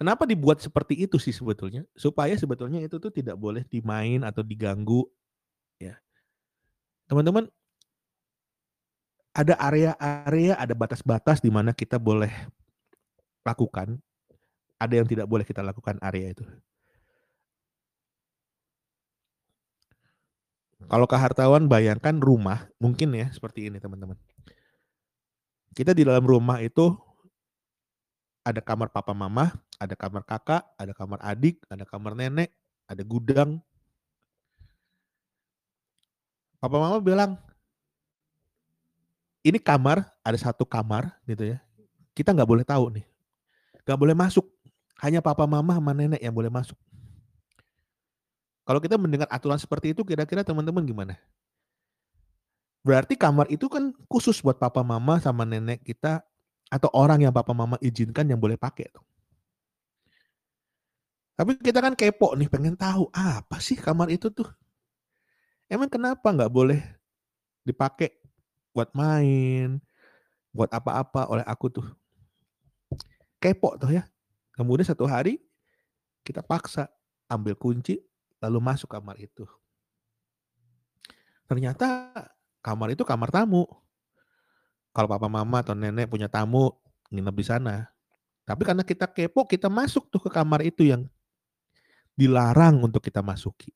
Kenapa dibuat seperti itu sih sebetulnya? Supaya sebetulnya itu tuh tidak boleh dimain atau diganggu ya. Teman-teman ada area-area, ada batas-batas di mana kita boleh lakukan, ada yang tidak boleh kita lakukan area itu. Kalau ke hartawan bayangkan rumah, mungkin ya seperti ini teman-teman. Kita di dalam rumah itu ada kamar papa mama, ada kamar kakak, ada kamar adik, ada kamar nenek, ada gudang. Papa mama bilang, ini kamar, ada satu kamar gitu ya. Kita nggak boleh tahu nih. Nggak boleh masuk. Hanya papa mama sama nenek yang boleh masuk. Kalau kita mendengar aturan seperti itu, kira-kira teman-teman gimana? Berarti kamar itu kan khusus buat papa mama sama nenek kita atau orang yang papa mama izinkan yang boleh pakai tuh. Tapi kita kan kepo nih, pengen tahu apa sih kamar itu tuh. Emang kenapa nggak boleh dipakai buat main, buat apa-apa oleh aku tuh. Kepo tuh ya. Kemudian satu hari kita paksa ambil kunci lalu masuk kamar itu. Ternyata kamar itu kamar tamu. Kalau papa mama atau nenek punya tamu nginep di sana. Tapi karena kita kepo, kita masuk tuh ke kamar itu yang dilarang untuk kita masuki.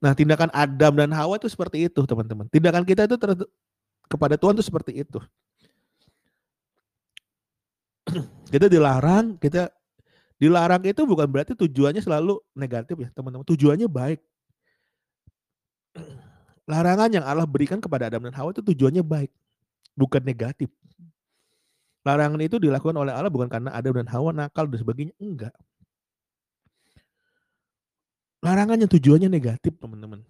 Nah, tindakan Adam dan Hawa itu seperti itu, teman-teman. Tindakan kita itu ter- kepada Tuhan itu seperti itu. Kita dilarang, kita dilarang itu bukan berarti tujuannya selalu negatif ya, teman-teman. Tujuannya baik. Larangan yang Allah berikan kepada Adam dan Hawa itu tujuannya baik, bukan negatif. Larangan itu dilakukan oleh Allah bukan karena Adam dan Hawa nakal dan sebagainya, enggak. Larangan yang tujuannya negatif, teman-teman.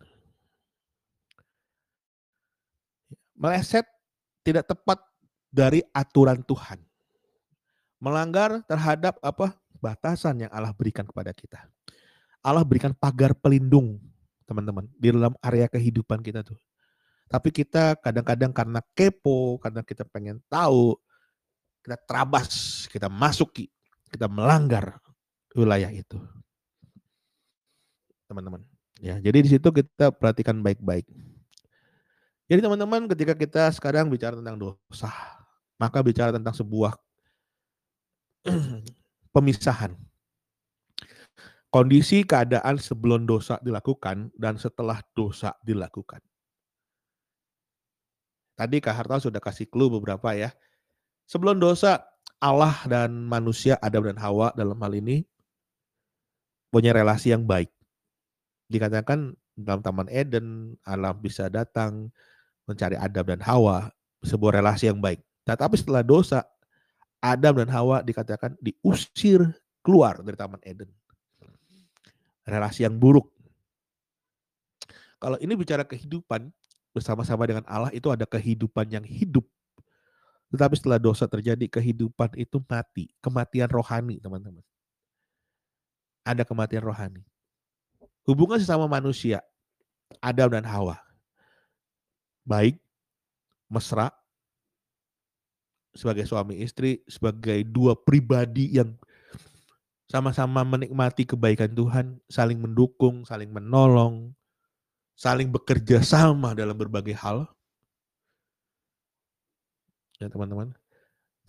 Meleset tidak tepat dari aturan Tuhan. Melanggar terhadap apa? batasan yang Allah berikan kepada kita. Allah berikan pagar pelindung, teman-teman, di dalam area kehidupan kita tuh. Tapi kita kadang-kadang karena kepo, karena kita pengen tahu, kita terabas, kita masuki, kita melanggar wilayah itu teman-teman. Ya, jadi di situ kita perhatikan baik-baik. Jadi teman-teman, ketika kita sekarang bicara tentang dosa, maka bicara tentang sebuah pemisahan. Kondisi keadaan sebelum dosa dilakukan dan setelah dosa dilakukan. Tadi Kak Harta sudah kasih clue beberapa ya. Sebelum dosa, Allah dan manusia, Adam dan Hawa dalam hal ini punya relasi yang baik dikatakan dalam Taman Eden Allah bisa datang mencari Adam dan Hawa sebuah relasi yang baik. Tetapi setelah dosa Adam dan Hawa dikatakan diusir keluar dari Taman Eden. Relasi yang buruk. Kalau ini bicara kehidupan bersama-sama dengan Allah itu ada kehidupan yang hidup. Tetapi setelah dosa terjadi kehidupan itu mati, kematian rohani, teman-teman. Ada kematian rohani. Hubungan sesama manusia, Adam dan Hawa. Baik, mesra, sebagai suami istri, sebagai dua pribadi yang sama-sama menikmati kebaikan Tuhan, saling mendukung, saling menolong, saling bekerja sama dalam berbagai hal. Ya teman-teman.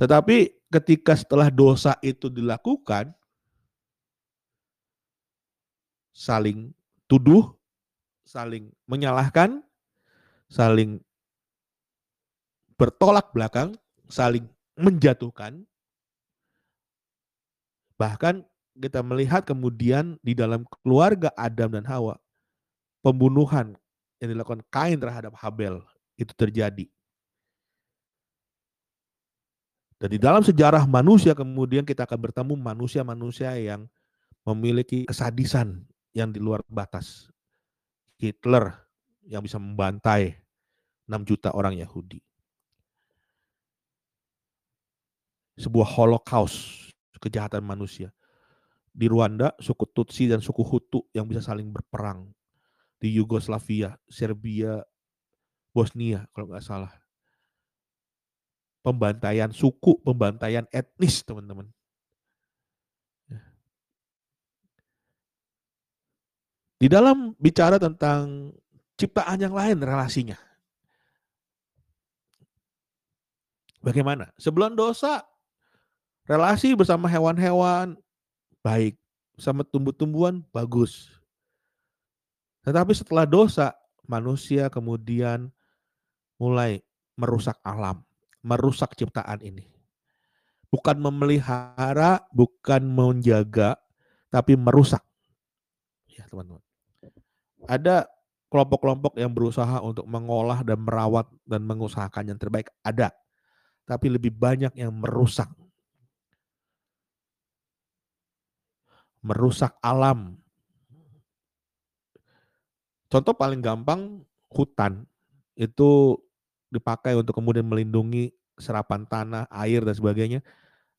Tetapi ketika setelah dosa itu dilakukan, saling tuduh, saling menyalahkan, saling bertolak belakang, saling menjatuhkan. Bahkan kita melihat kemudian di dalam keluarga Adam dan Hawa, pembunuhan yang dilakukan Kain terhadap Habel itu terjadi. Dan di dalam sejarah manusia kemudian kita akan bertemu manusia-manusia yang memiliki kesadisan yang di luar batas. Hitler yang bisa membantai 6 juta orang Yahudi. Sebuah holocaust, kejahatan manusia. Di Rwanda, suku Tutsi dan suku Hutu yang bisa saling berperang. Di Yugoslavia, Serbia, Bosnia kalau nggak salah. Pembantaian suku, pembantaian etnis teman-teman. Di dalam bicara tentang ciptaan yang lain relasinya. Bagaimana? Sebelum dosa, relasi bersama hewan-hewan baik, sama tumbuh-tumbuhan bagus. Tetapi setelah dosa, manusia kemudian mulai merusak alam, merusak ciptaan ini. Bukan memelihara, bukan menjaga, tapi merusak. Ya, teman-teman. Ada kelompok-kelompok yang berusaha untuk mengolah dan merawat dan mengusahakan yang terbaik. Ada. Tapi lebih banyak yang merusak. Merusak alam. Contoh paling gampang, hutan. Itu dipakai untuk kemudian melindungi serapan tanah, air, dan sebagainya.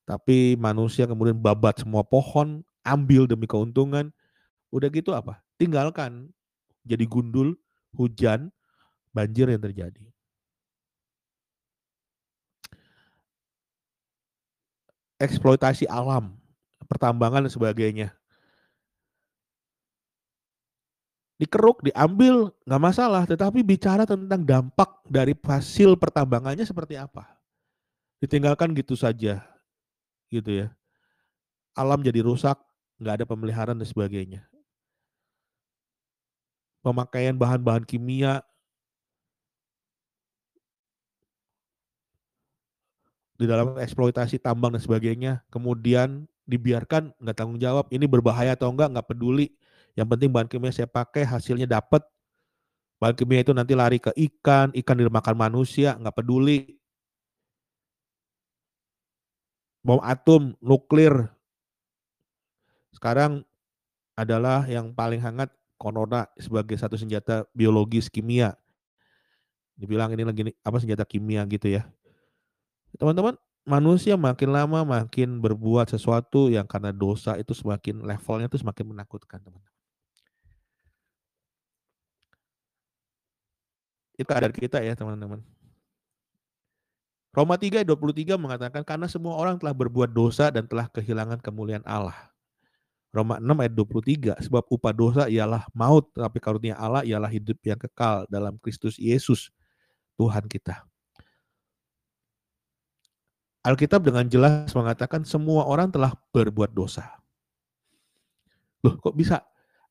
Tapi manusia kemudian babat semua pohon, ambil demi keuntungan. Udah gitu apa? Tinggalkan. Jadi gundul, hujan, banjir yang terjadi. Eksploitasi alam, pertambangan dan sebagainya. Dikeruk, diambil, nggak masalah. Tetapi bicara tentang dampak dari hasil pertambangannya seperti apa. Ditinggalkan gitu saja gitu ya. Alam jadi rusak, nggak ada pemeliharaan dan sebagainya. Pemakaian bahan-bahan kimia di dalam eksploitasi tambang dan sebagainya, kemudian dibiarkan nggak tanggung jawab, ini berbahaya atau enggak nggak peduli. Yang penting bahan kimia saya pakai hasilnya dapat. Bahan kimia itu nanti lari ke ikan, ikan dimakan manusia, nggak peduli bom atom, nuklir. Sekarang adalah yang paling hangat corona sebagai satu senjata biologis kimia. Dibilang ini lagi apa senjata kimia gitu ya. Teman-teman, manusia makin lama makin berbuat sesuatu yang karena dosa itu semakin levelnya itu semakin menakutkan, teman-teman. Itu keadaan kita ya, teman-teman. Roma 3 ayat 23 mengatakan karena semua orang telah berbuat dosa dan telah kehilangan kemuliaan Allah. Roma 6 ayat 23 sebab upah dosa ialah maut tapi karunia Allah ialah hidup yang kekal dalam Kristus Yesus Tuhan kita. Alkitab dengan jelas mengatakan semua orang telah berbuat dosa. Loh, kok bisa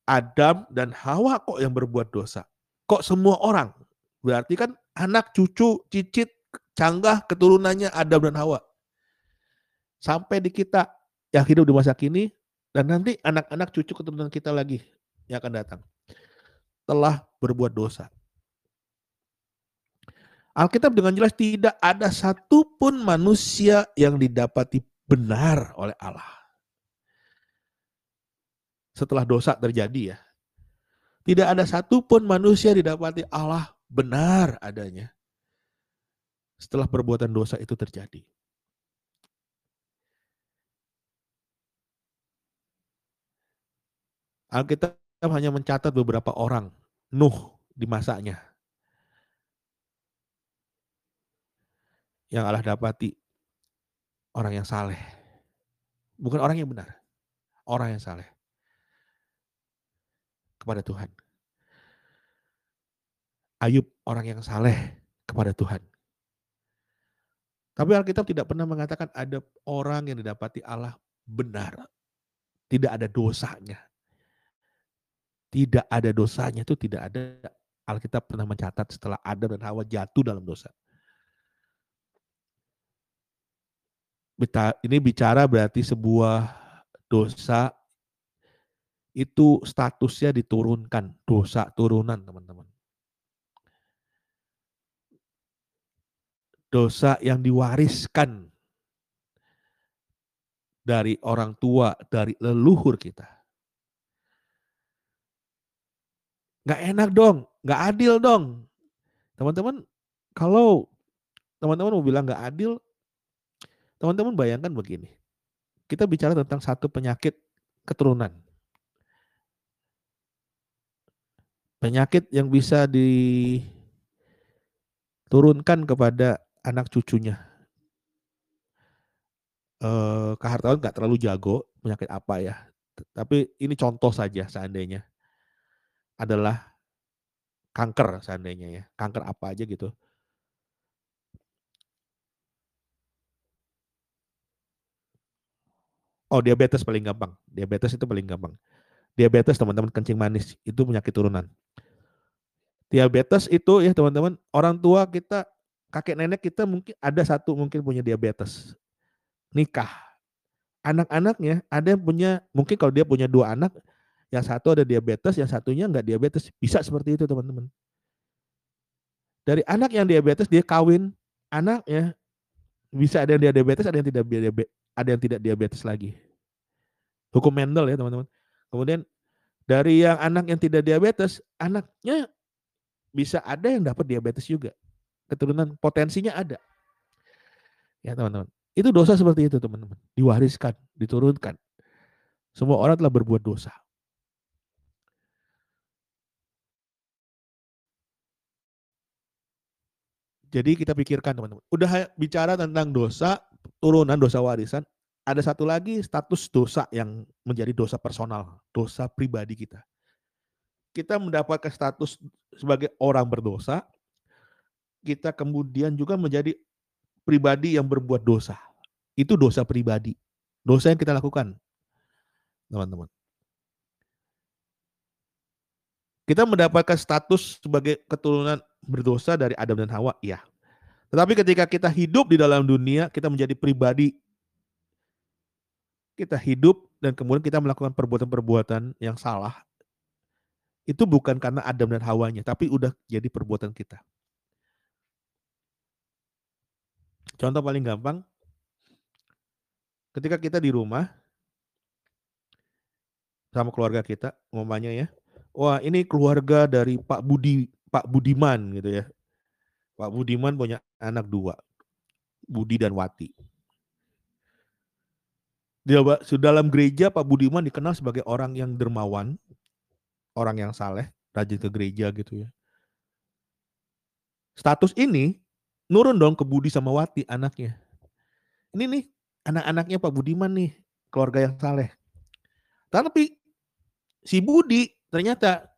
Adam dan Hawa kok yang berbuat dosa? Kok semua orang? Berarti kan anak, cucu, cicit, canggah keturunannya Adam dan Hawa. Sampai di kita yang hidup di masa kini dan nanti anak-anak cucu keturunan kita lagi yang akan datang. Telah berbuat dosa. Alkitab dengan jelas tidak ada satupun manusia yang didapati benar oleh Allah. Setelah dosa terjadi ya. Tidak ada satupun manusia didapati Allah benar adanya setelah perbuatan dosa itu terjadi. Alkitab hanya mencatat beberapa orang Nuh di masanya yang Allah dapati orang yang saleh. Bukan orang yang benar, orang yang saleh kepada Tuhan. Ayub orang yang saleh kepada Tuhan. Tapi Alkitab tidak pernah mengatakan ada orang yang didapati Allah benar. Tidak ada dosanya. Tidak ada dosanya itu tidak ada. Alkitab pernah mencatat setelah Adam dan Hawa jatuh dalam dosa. Ini bicara berarti sebuah dosa itu statusnya diturunkan. Dosa turunan teman-teman. dosa yang diwariskan dari orang tua, dari leluhur kita. Nggak enak dong, nggak adil dong. Teman-teman, kalau teman-teman mau bilang nggak adil, teman-teman bayangkan begini. Kita bicara tentang satu penyakit keturunan. Penyakit yang bisa diturunkan kepada anak cucunya. Eh, Kak Hartawan nggak terlalu jago penyakit apa ya. Tapi ini contoh saja seandainya adalah kanker seandainya ya. Kanker apa aja gitu. Oh diabetes paling gampang. Diabetes itu paling gampang. Diabetes teman-teman kencing manis itu penyakit turunan. Diabetes itu ya teman-teman orang tua kita kakek nenek kita mungkin ada satu mungkin punya diabetes. Nikah. Anak-anaknya ada yang punya, mungkin kalau dia punya dua anak, yang satu ada diabetes, yang satunya enggak diabetes. Bisa seperti itu teman-teman. Dari anak yang diabetes dia kawin, anaknya bisa ada yang diabetes, ada yang tidak diabetes, ada yang tidak diabetes lagi. Hukum Mendel ya teman-teman. Kemudian dari yang anak yang tidak diabetes, anaknya bisa ada yang dapat diabetes juga keturunan potensinya ada. Ya teman-teman. Itu dosa seperti itu teman-teman. Diwariskan, diturunkan. Semua orang telah berbuat dosa. Jadi kita pikirkan teman-teman. Udah bicara tentang dosa, turunan dosa warisan, ada satu lagi status dosa yang menjadi dosa personal, dosa pribadi kita. Kita mendapatkan status sebagai orang berdosa, kita kemudian juga menjadi pribadi yang berbuat dosa. Itu dosa pribadi. Dosa yang kita lakukan, teman-teman. Kita mendapatkan status sebagai keturunan berdosa dari Adam dan Hawa, ya. Tetapi ketika kita hidup di dalam dunia, kita menjadi pribadi. Kita hidup dan kemudian kita melakukan perbuatan-perbuatan yang salah. Itu bukan karena Adam dan Hawanya, tapi udah jadi perbuatan kita. Contoh paling gampang, ketika kita di rumah sama keluarga kita, umpamanya ya, wah ini keluarga dari Pak Budi Pak Budiman gitu ya. Pak Budiman punya anak dua, Budi dan Wati. Di dalam gereja Pak Budiman dikenal sebagai orang yang dermawan, orang yang saleh, rajin ke gereja gitu ya. Status ini nurun dong ke Budi sama Wati anaknya. Ini nih anak-anaknya Pak Budiman nih, keluarga yang saleh. Tapi si Budi Ternyata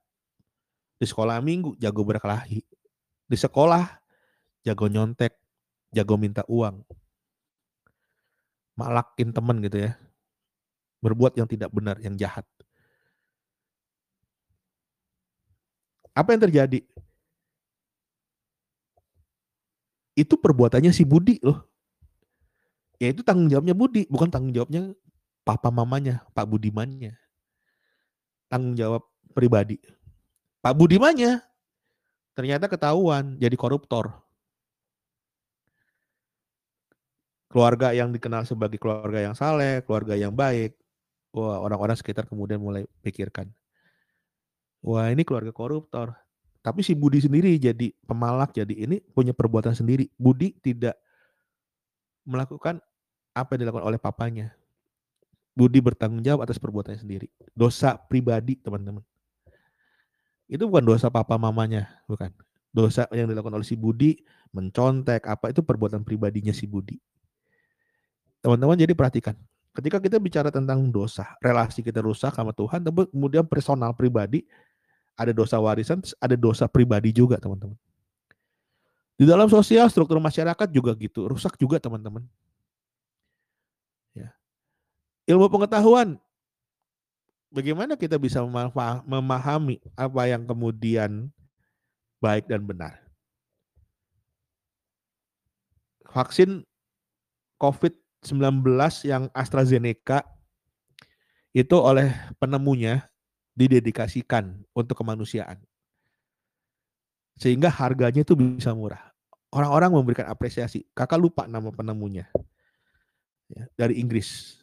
di sekolah minggu jago berkelahi. Di sekolah jago nyontek, jago minta uang. Malakin temen gitu ya. Berbuat yang tidak benar, yang jahat. Apa yang terjadi? Itu perbuatannya si Budi loh. Ya itu tanggung jawabnya Budi, bukan tanggung jawabnya papa mamanya, Pak Budimannya. Tanggung jawab pribadi. Pak Budimanya ternyata ketahuan jadi koruptor. Keluarga yang dikenal sebagai keluarga yang saleh, keluarga yang baik. Wah, orang-orang sekitar kemudian mulai pikirkan. Wah, ini keluarga koruptor. Tapi si Budi sendiri jadi pemalak, jadi ini punya perbuatan sendiri. Budi tidak melakukan apa yang dilakukan oleh papanya. Budi bertanggung jawab atas perbuatannya sendiri. Dosa pribadi, teman-teman. Itu bukan dosa papa mamanya, bukan. Dosa yang dilakukan oleh si Budi, mencontek, apa itu perbuatan pribadinya si Budi. Teman-teman jadi perhatikan, ketika kita bicara tentang dosa, relasi kita rusak sama Tuhan, tapi kemudian personal pribadi, ada dosa warisan, ada dosa pribadi juga teman-teman. Di dalam sosial, struktur masyarakat juga gitu, rusak juga teman-teman. Ya. Ilmu pengetahuan bagaimana kita bisa memahami apa yang kemudian baik dan benar. Vaksin COVID-19 yang AstraZeneca itu oleh penemunya didedikasikan untuk kemanusiaan. Sehingga harganya itu bisa murah. Orang-orang memberikan apresiasi. Kakak lupa nama penemunya. Ya, dari Inggris.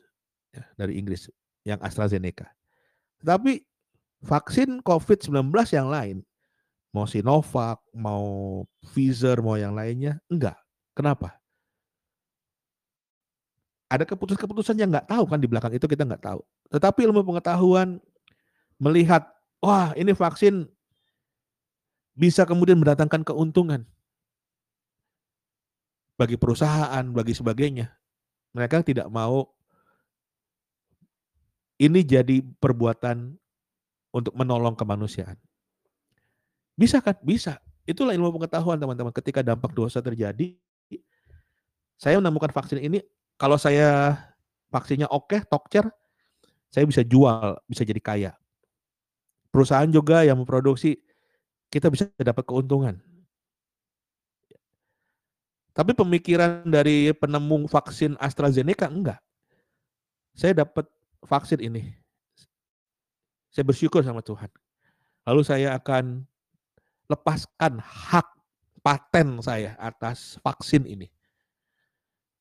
Ya, dari Inggris yang AstraZeneca. Tapi vaksin COVID-19 yang lain, mau Sinovac, mau Pfizer, mau yang lainnya, enggak. Kenapa? Ada keputusan-keputusan yang nggak tahu kan di belakang itu kita nggak tahu. Tetapi ilmu pengetahuan melihat, wah ini vaksin bisa kemudian mendatangkan keuntungan bagi perusahaan, bagi sebagainya. Mereka tidak mau ini jadi perbuatan untuk menolong kemanusiaan. Bisa kan? Bisa. Itulah ilmu pengetahuan teman-teman. Ketika dampak dosa terjadi, saya menemukan vaksin ini, kalau saya vaksinnya oke, tokcer, saya bisa jual, bisa jadi kaya. Perusahaan juga yang memproduksi, kita bisa dapat keuntungan. Tapi pemikiran dari penemu vaksin AstraZeneca enggak. Saya dapat vaksin ini. Saya bersyukur sama Tuhan. Lalu saya akan lepaskan hak paten saya atas vaksin ini.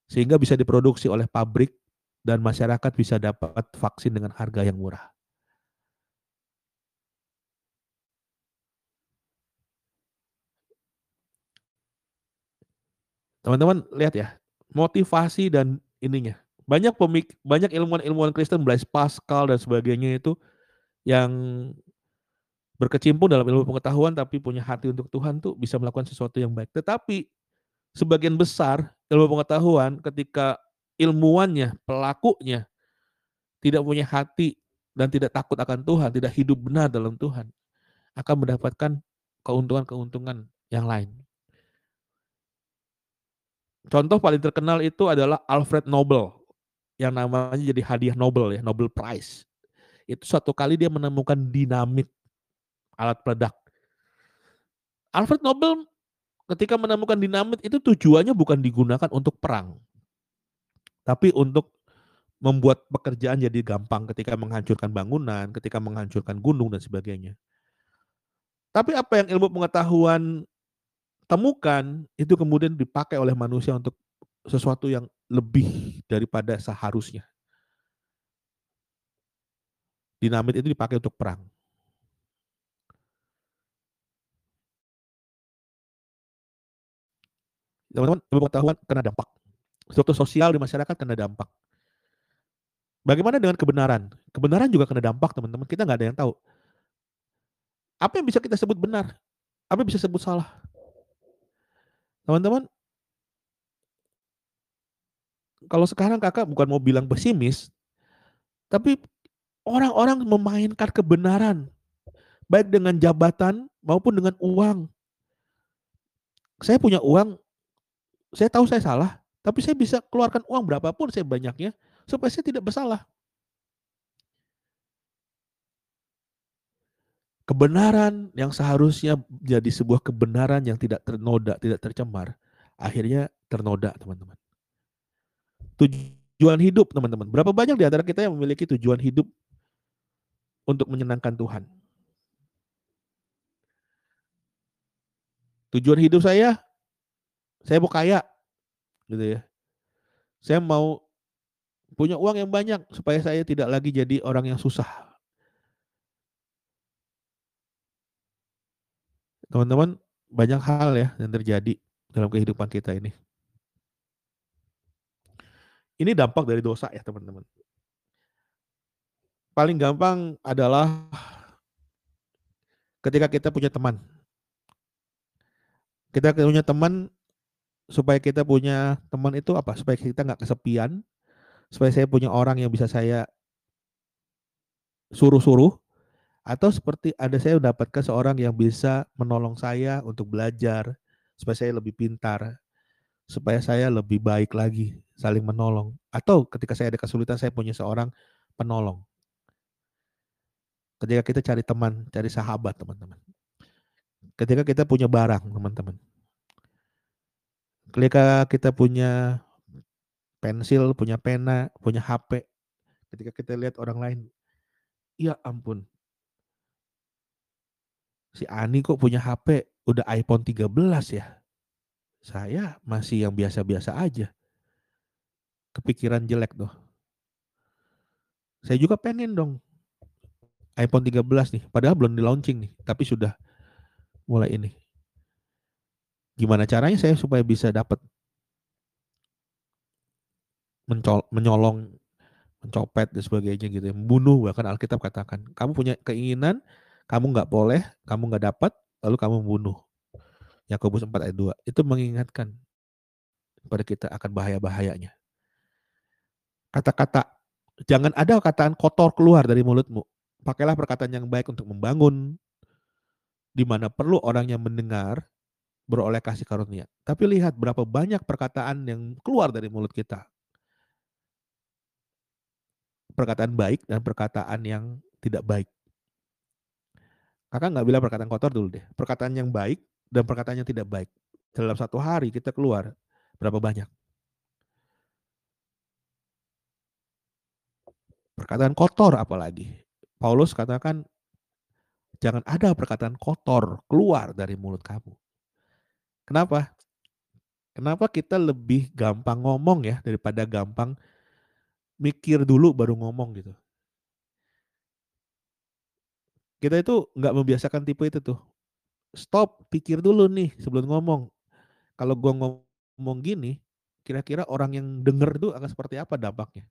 Sehingga bisa diproduksi oleh pabrik dan masyarakat bisa dapat vaksin dengan harga yang murah. Teman-teman lihat ya, motivasi dan ininya. Banyak pemik banyak ilmuwan-ilmuwan Kristen Blaise Pascal dan sebagainya itu yang berkecimpung dalam ilmu pengetahuan tapi punya hati untuk Tuhan tuh bisa melakukan sesuatu yang baik. Tetapi sebagian besar ilmu pengetahuan ketika ilmuwannya, pelakunya tidak punya hati dan tidak takut akan Tuhan, tidak hidup benar dalam Tuhan, akan mendapatkan keuntungan-keuntungan yang lain. Contoh paling terkenal itu adalah Alfred Nobel yang namanya jadi hadiah Nobel ya, Nobel Prize. Itu suatu kali dia menemukan dinamit alat peledak. Alfred Nobel ketika menemukan dinamit itu tujuannya bukan digunakan untuk perang. Tapi untuk membuat pekerjaan jadi gampang ketika menghancurkan bangunan, ketika menghancurkan gunung dan sebagainya. Tapi apa yang ilmu pengetahuan temukan itu kemudian dipakai oleh manusia untuk sesuatu yang lebih daripada seharusnya. Dinamit itu dipakai untuk perang. Teman-teman, pengetahuan kena dampak. Struktur sosial di masyarakat kena dampak. Bagaimana dengan kebenaran? Kebenaran juga kena dampak, teman-teman. Kita nggak ada yang tahu. Apa yang bisa kita sebut benar? Apa yang bisa sebut salah? Teman-teman, kalau sekarang kakak bukan mau bilang pesimis, tapi orang-orang memainkan kebenaran, baik dengan jabatan maupun dengan uang. Saya punya uang, saya tahu saya salah, tapi saya bisa keluarkan uang berapapun saya banyaknya, supaya saya tidak bersalah. Kebenaran yang seharusnya jadi sebuah kebenaran yang tidak ternoda, tidak tercemar, akhirnya ternoda, teman-teman. Tujuan hidup, teman-teman. Berapa banyak di antara kita yang memiliki tujuan hidup untuk menyenangkan Tuhan? Tujuan hidup saya, saya mau kaya, gitu ya. Saya mau punya uang yang banyak supaya saya tidak lagi jadi orang yang susah, Teman-teman, banyak hal ya yang terjadi dalam kehidupan kita ini. Ini dampak dari dosa ya teman-teman. Paling gampang adalah ketika kita punya teman. Kita punya teman supaya kita punya teman itu apa? Supaya kita nggak kesepian, supaya saya punya orang yang bisa saya suruh-suruh, atau seperti ada saya mendapatkan seorang yang bisa menolong saya untuk belajar, supaya saya lebih pintar, supaya saya lebih baik lagi, saling menolong. Atau ketika saya ada kesulitan, saya punya seorang penolong. Ketika kita cari teman, cari sahabat, teman-teman. Ketika kita punya barang, teman-teman. Ketika kita punya pensil, punya pena, punya HP. Ketika kita lihat orang lain, ya ampun, si Ani kok punya HP udah iPhone 13 ya. Saya masih yang biasa-biasa aja. Kepikiran jelek tuh. Saya juga pengen dong iPhone 13 nih, padahal belum di launching nih, tapi sudah mulai ini. Gimana caranya saya supaya bisa dapat menyolong, mencopet dan sebagainya gitu, ya. membunuh bahkan Alkitab katakan, kamu punya keinginan, kamu nggak boleh, kamu nggak dapat, lalu kamu membunuh. Yakobus 4 ayat 2. Itu mengingatkan kepada kita akan bahaya-bahayanya. Kata-kata, jangan ada kataan kotor keluar dari mulutmu. Pakailah perkataan yang baik untuk membangun, di mana perlu orang yang mendengar beroleh kasih karunia. Tapi lihat berapa banyak perkataan yang keluar dari mulut kita. Perkataan baik dan perkataan yang tidak baik. Kakak nggak bilang perkataan kotor dulu deh. Perkataan yang baik dan perkataan yang tidak baik. Dalam satu hari kita keluar berapa banyak? Perkataan kotor apalagi. Paulus katakan jangan ada perkataan kotor keluar dari mulut kamu. Kenapa? Kenapa kita lebih gampang ngomong ya daripada gampang mikir dulu baru ngomong gitu. Kita itu nggak membiasakan tipe itu tuh. Stop, pikir dulu nih sebelum ngomong. Kalau gua ngomong gini, kira-kira orang yang dengar itu akan seperti apa dampaknya.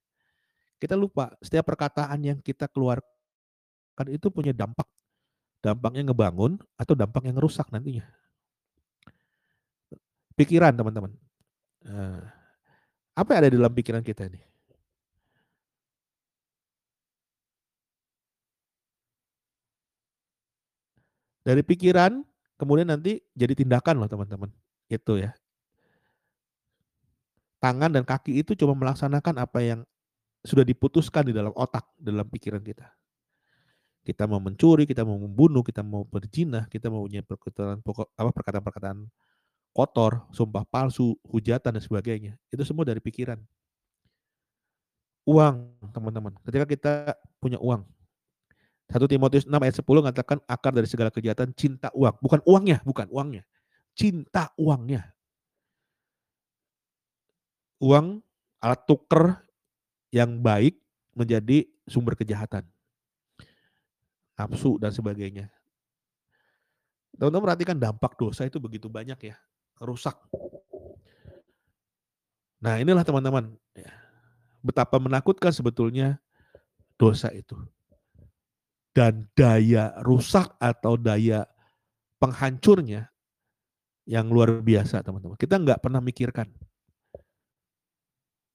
Kita lupa, setiap perkataan yang kita keluarkan itu punya dampak. Dampaknya ngebangun atau dampak yang ngerusak nantinya. Pikiran teman-teman. Nah, apa yang ada di dalam pikiran kita ini? Dari pikiran, kemudian nanti jadi tindakan loh teman-teman. Itu ya. Tangan dan kaki itu cuma melaksanakan apa yang sudah diputuskan di dalam otak, dalam pikiran kita. Kita mau mencuri, kita mau membunuh, kita mau berzina, kita mau punya perkataan apa perkataan-perkataan kotor, sumpah palsu, hujatan dan sebagainya. Itu semua dari pikiran. Uang, teman-teman. Ketika kita punya uang, 1 Timotius 6 ayat 10 mengatakan akar dari segala kejahatan cinta uang. Bukan uangnya, bukan uangnya. Cinta uangnya. Uang alat tuker yang baik menjadi sumber kejahatan. Nafsu dan sebagainya. Teman-teman perhatikan dampak dosa itu begitu banyak ya. Rusak. Nah inilah teman-teman. Ya, betapa menakutkan sebetulnya dosa itu dan daya rusak atau daya penghancurnya yang luar biasa teman-teman. Kita nggak pernah mikirkan.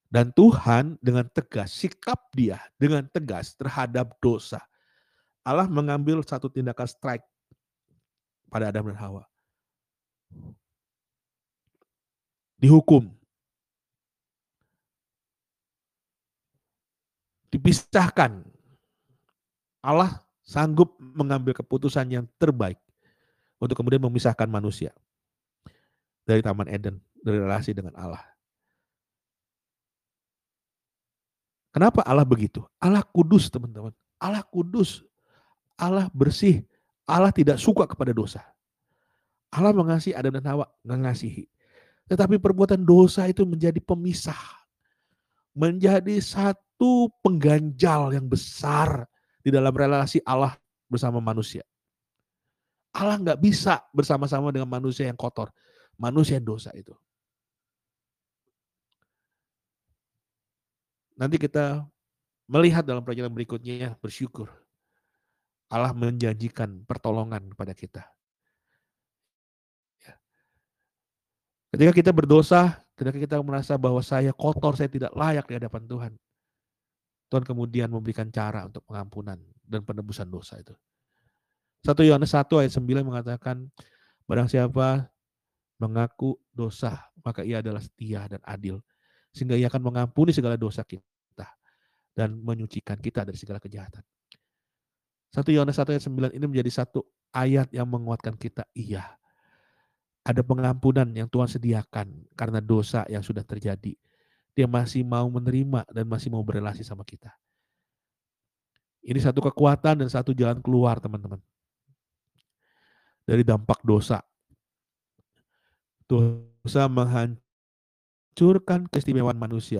Dan Tuhan dengan tegas, sikap dia dengan tegas terhadap dosa. Allah mengambil satu tindakan strike pada Adam dan Hawa. Dihukum. Dipisahkan. Allah sanggup mengambil keputusan yang terbaik untuk kemudian memisahkan manusia dari Taman Eden, dari relasi dengan Allah. Kenapa Allah begitu? Allah kudus, teman-teman. Allah kudus. Allah bersih. Allah tidak suka kepada dosa. Allah mengasihi Adam dan Hawa, mengasihi. Tetapi perbuatan dosa itu menjadi pemisah. Menjadi satu pengganjal yang besar di dalam relasi Allah bersama manusia. Allah nggak bisa bersama-sama dengan manusia yang kotor, manusia yang dosa itu. Nanti kita melihat dalam pelajaran berikutnya bersyukur. Allah menjanjikan pertolongan kepada kita. Ya. Ketika kita berdosa, ketika kita merasa bahwa saya kotor, saya tidak layak di hadapan Tuhan. Tuhan kemudian memberikan cara untuk pengampunan dan penebusan dosa itu. 1 Yohanes 1 ayat 9 mengatakan, Barang siapa mengaku dosa, maka ia adalah setia dan adil. Sehingga ia akan mengampuni segala dosa kita dan menyucikan kita dari segala kejahatan. 1 Yohanes 1 ayat 9 ini menjadi satu ayat yang menguatkan kita. Iya, ada pengampunan yang Tuhan sediakan karena dosa yang sudah terjadi dia masih mau menerima dan masih mau berrelasi sama kita. Ini satu kekuatan dan satu jalan keluar, teman-teman. Dari dampak dosa. Dosa menghancurkan keistimewaan manusia.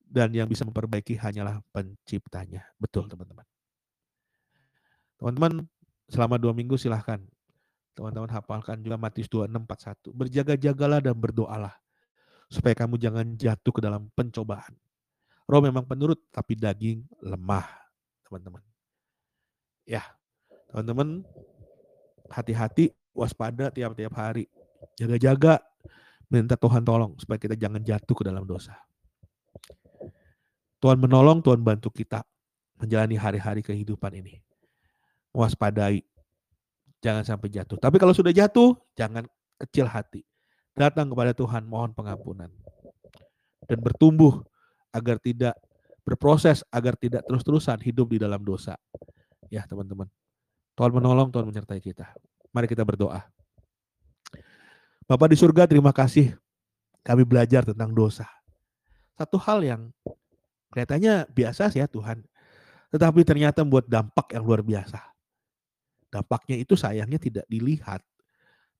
Dan yang bisa memperbaiki hanyalah penciptanya. Betul, teman-teman. Teman-teman, selama dua minggu silahkan. Teman-teman hafalkan juga Matius 2641. Berjaga-jagalah dan berdoalah supaya kamu jangan jatuh ke dalam pencobaan. Roh memang penurut, tapi daging lemah, teman-teman. Ya, teman-teman, hati-hati, waspada tiap-tiap hari. Jaga-jaga, minta Tuhan tolong supaya kita jangan jatuh ke dalam dosa. Tuhan menolong, Tuhan bantu kita menjalani hari-hari kehidupan ini. Waspadai, jangan sampai jatuh. Tapi kalau sudah jatuh, jangan kecil hati datang kepada Tuhan mohon pengampunan dan bertumbuh agar tidak berproses agar tidak terus-terusan hidup di dalam dosa. Ya, teman-teman. Tuhan menolong, Tuhan menyertai kita. Mari kita berdoa. Bapak di surga, terima kasih kami belajar tentang dosa. Satu hal yang kelihatannya biasa sih ya Tuhan, tetapi ternyata membuat dampak yang luar biasa. Dampaknya itu sayangnya tidak dilihat,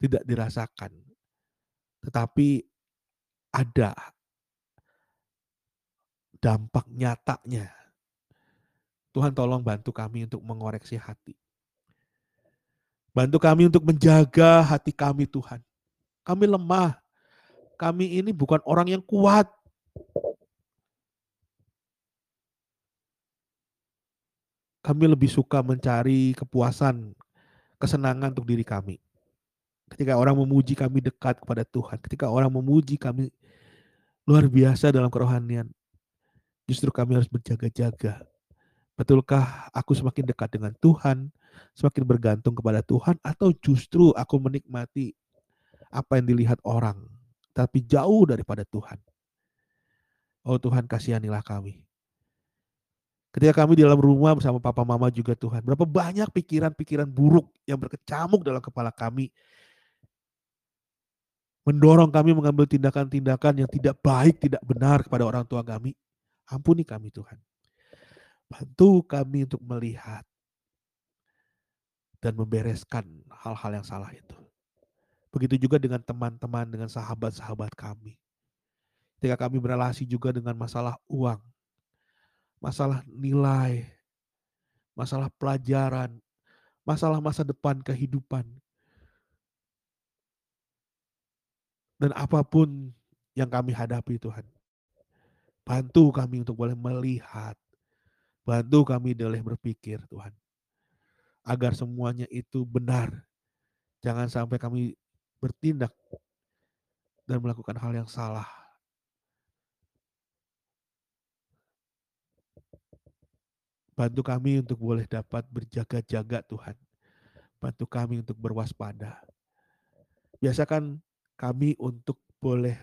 tidak dirasakan. Tetapi ada dampak nyatanya. Tuhan tolong bantu kami untuk mengoreksi hati. Bantu kami untuk menjaga hati kami Tuhan. Kami lemah. kami ini bukan orang yang kuat. Kami lebih suka mencari kepuasan, kesenangan untuk diri kami. Ketika orang memuji kami dekat kepada Tuhan, ketika orang memuji kami luar biasa dalam kerohanian, justru kami harus berjaga-jaga. Betulkah aku semakin dekat dengan Tuhan, semakin bergantung kepada Tuhan, atau justru aku menikmati apa yang dilihat orang, tapi jauh daripada Tuhan. Oh Tuhan kasihanilah kami. Ketika kami di dalam rumah bersama papa mama juga Tuhan, berapa banyak pikiran-pikiran buruk yang berkecamuk dalam kepala kami, mendorong kami mengambil tindakan-tindakan yang tidak baik, tidak benar kepada orang tua kami. Ampuni kami Tuhan. Bantu kami untuk melihat dan membereskan hal-hal yang salah itu. Begitu juga dengan teman-teman, dengan sahabat-sahabat kami. Ketika kami berelasi juga dengan masalah uang, masalah nilai, masalah pelajaran, masalah masa depan kehidupan. Dan apa pun yang kami hadapi Tuhan. Bantu kami untuk boleh melihat. Bantu kami boleh berpikir Tuhan. Agar semuanya itu benar. Jangan sampai kami bertindak dan melakukan hal yang salah. Bantu kami untuk boleh dapat berjaga-jaga Tuhan. Bantu kami untuk berwaspada. Biasakan kami untuk boleh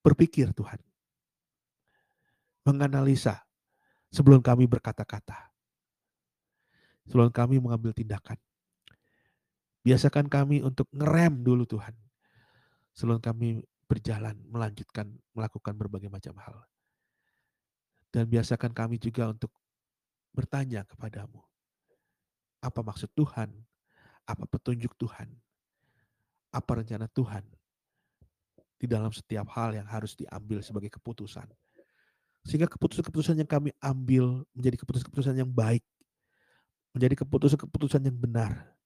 berpikir Tuhan. Menganalisa sebelum kami berkata-kata. Sebelum kami mengambil tindakan. Biasakan kami untuk ngerem dulu Tuhan. Sebelum kami berjalan, melanjutkan, melakukan berbagai macam hal. Dan biasakan kami juga untuk bertanya kepadamu. Apa maksud Tuhan? Apa petunjuk Tuhan? Apa rencana Tuhan? Di dalam setiap hal yang harus diambil sebagai keputusan. Sehingga keputusan-keputusan yang kami ambil menjadi keputusan-keputusan yang baik. Menjadi keputusan-keputusan yang benar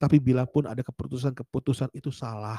tapi bila pun ada keputusan-keputusan itu salah,